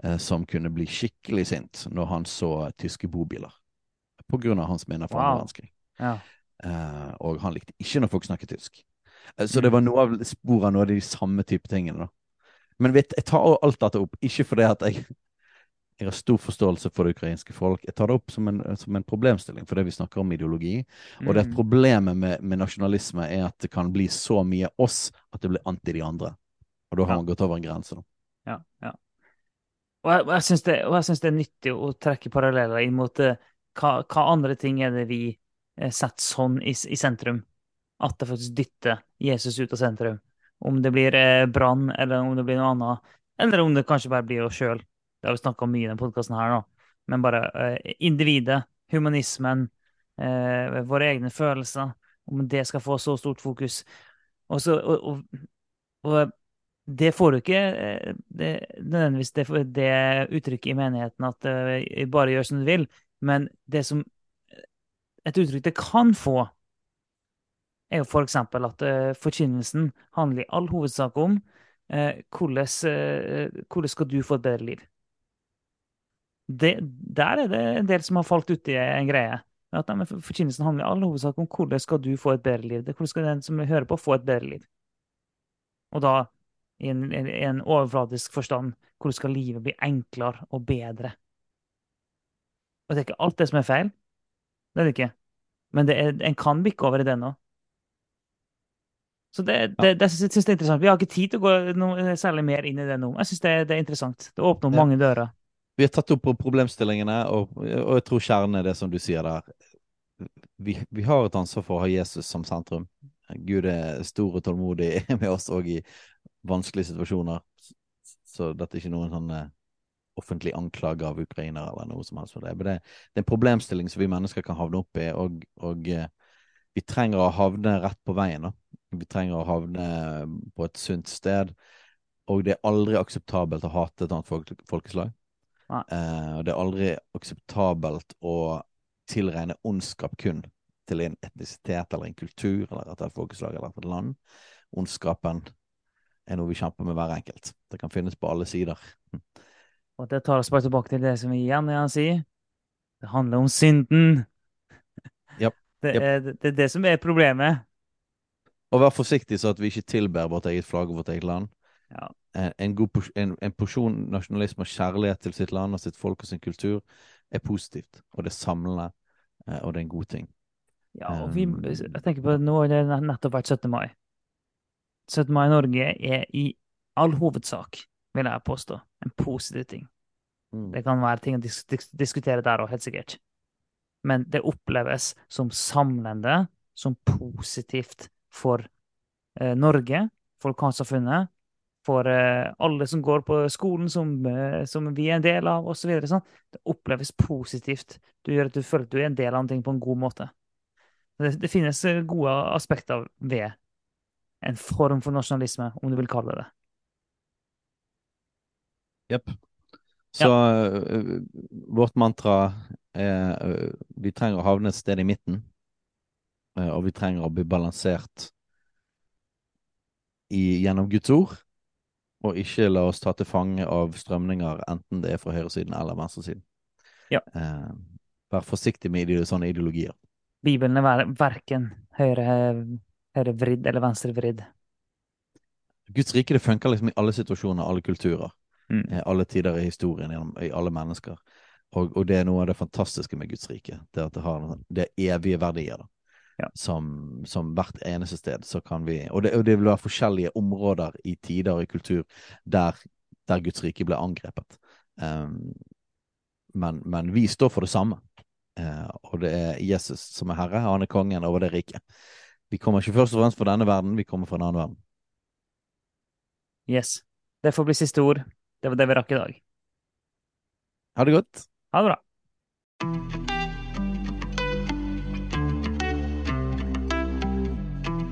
Speaker 2: eh, som kunne bli skikkelig sint når han så tyske bobiler. På grunn av hans minner fra wow. verdenskrig. Ja. Eh, og han likte ikke når folk snakket tysk. Eh, så det var noe av spor av noe av de samme type tingene. da. Men vet, jeg tar alt dette opp, ikke fordi at jeg, jeg har stor forståelse for det ukrainske folk. Jeg tar det opp som en, som en problemstilling fordi vi snakker om ideologi. Mm. Og det mm. problemet med, med, nasjonalisme er at det kan bli så mye oss at det blir anti de andre. Og da har ja. man gått over en grense. Da.
Speaker 1: Ja, ja. Og jeg, jeg syns det, det, er nyttig å trekke paralleller inn mot uh, hva, hva, andre ting er det vi uh, setter sånn i, i, sentrum. At det faktisk dytter Jesus ut av sentrum. Om det blir uh, brann, eller om det blir noe annet. Eller om det kanskje bare blir oss sjøl. Det har vi snakka mye i denne podkasten her nå. Men bare eh, individet, humanismen, eh, våre egne følelser. Om det skal få så stort fokus. Og, så, og, og, og det får du ikke eh, det, nødvendigvis det, det uttrykket i menigheten at eh, bare gjør som du vil. Men det som et uttrykk det kan få, er jo f.eks. at uh, forkynnelsen handler i all hovedsak om hvordan, uh, hvordan skal du få et bedre liv. Det, der er det en del som har falt uti en greie. At nei, Forkynnelsen handler i all hovedsak om hvordan skal du få et bedre liv. Det, hvordan skal den som hører på, få et bedre liv? Og da i en, en, en overfladisk forstand hvordan skal livet bli enklere og bedre? Og det er ikke alt det som er feil. Det er det ikke. Men det er, en kan bikke over i det nå. Så det, det, det, synes jeg er interessant. Vi har ikke tid til å gå noe, særlig mer inn i det nå. Jeg syns det, det, er interessant. Det åpner mange dører.
Speaker 2: Vi har tatt opp på problemstillingene, og, og, jeg tror kjernen er det som du sier der. Vi, vi, har et ansvar for å ha Jesus som sentrum. Gud er stor og tålmodig med oss òg i vanskelige situasjoner. Så dette er ikke noen sånn offentlig anklage av ukrainere eller noe som helst. Det. Men det, det er en problemstilling som vi mennesker kan havne opp i, og, og eh, vi trenger å havne rett på veien. Da. Vi trenger å havne på et sunt sted. Og det er aldri akseptabelt å hate et annet folk, folkeslag. Eh, og det er aldri akseptabelt å tilregne ondskap kun til en etnisitet eller en kultur eller et folkeslag eller et land. Ondskapen er noe vi kjemper med hver enkelt. Det kan finnes på alle sider.
Speaker 1: Og det tar oss bare tilbake til det som vi igjen igjen sier. Det handler om synden.
Speaker 2: Yep.
Speaker 1: Det, er, det, er, det som er problemet.
Speaker 2: Og vær forsiktig så at vi ikke tilber vårt eget flagg og vårt eget land.
Speaker 1: Ja.
Speaker 2: Eh, en, god, en, en porsjon nasjonalisme og kjærlighet til sitt land og sitt folk og sin kultur er positivt. Og det er samlende, eh, og det er en god ting.
Speaker 1: Ja, og vi, eh, jeg tenker på Nå har det nettopp vært 17. mai. 17. mai i Norge er i all hovedsak vil jeg påstå. En positiv ting. Mm. Det kan være ting å dis dis diskutere der òg, helt sikkert. Men det oppleves som samlende, som positivt for eh, Norge, for lokalsamfunnet, for eh, alle som går på skolen som, eh, som vi er en del av, osv. Sånn. Det oppleves positivt. Du gjør at du føler at du er en del av ting på en god måte. Det, det finnes eh, gode aspekter ved en form for nasjonalisme, om du vil kalle det det.
Speaker 2: Jepp. Så ja. vårt mantra er vi trenger å havne et sted i midten. Og vi trenger å bli balansert i, gjennom Guds ord. Og ikke la oss ta til fange av strømninger, enten det er fra høyresiden eller venstresiden.
Speaker 1: Ja.
Speaker 2: vær forsiktig med sånne ideologier.
Speaker 1: Bibelen er verken høyrevridd eller venstrevridd.
Speaker 2: Guds rike det funker liksom i alle situasjoner, alle kulturer.
Speaker 1: Mm.
Speaker 2: Eh, alle tider i historien, i alle mennesker. Og, og, det er noe av det fantastiske med Guds rike. Det at det har det evige verdier. da.
Speaker 1: Ja.
Speaker 2: Som, som, hvert eneste sted så kan vi og det, og det, vil være forskjellige områder i tider og i kultur der, der Guds rike ble angrepet. Um, men, men, vi står for det samme. Uh, og det er Jesus som er herre. Han er kongen over det riket. Vi kommer ikke først og fremst fra denne verden, vi kommer fra en annen verden.
Speaker 1: Yes. Det får bli siste ord. Det var det vi rakk i dag.
Speaker 2: Ha det godt.
Speaker 1: Ha det bra.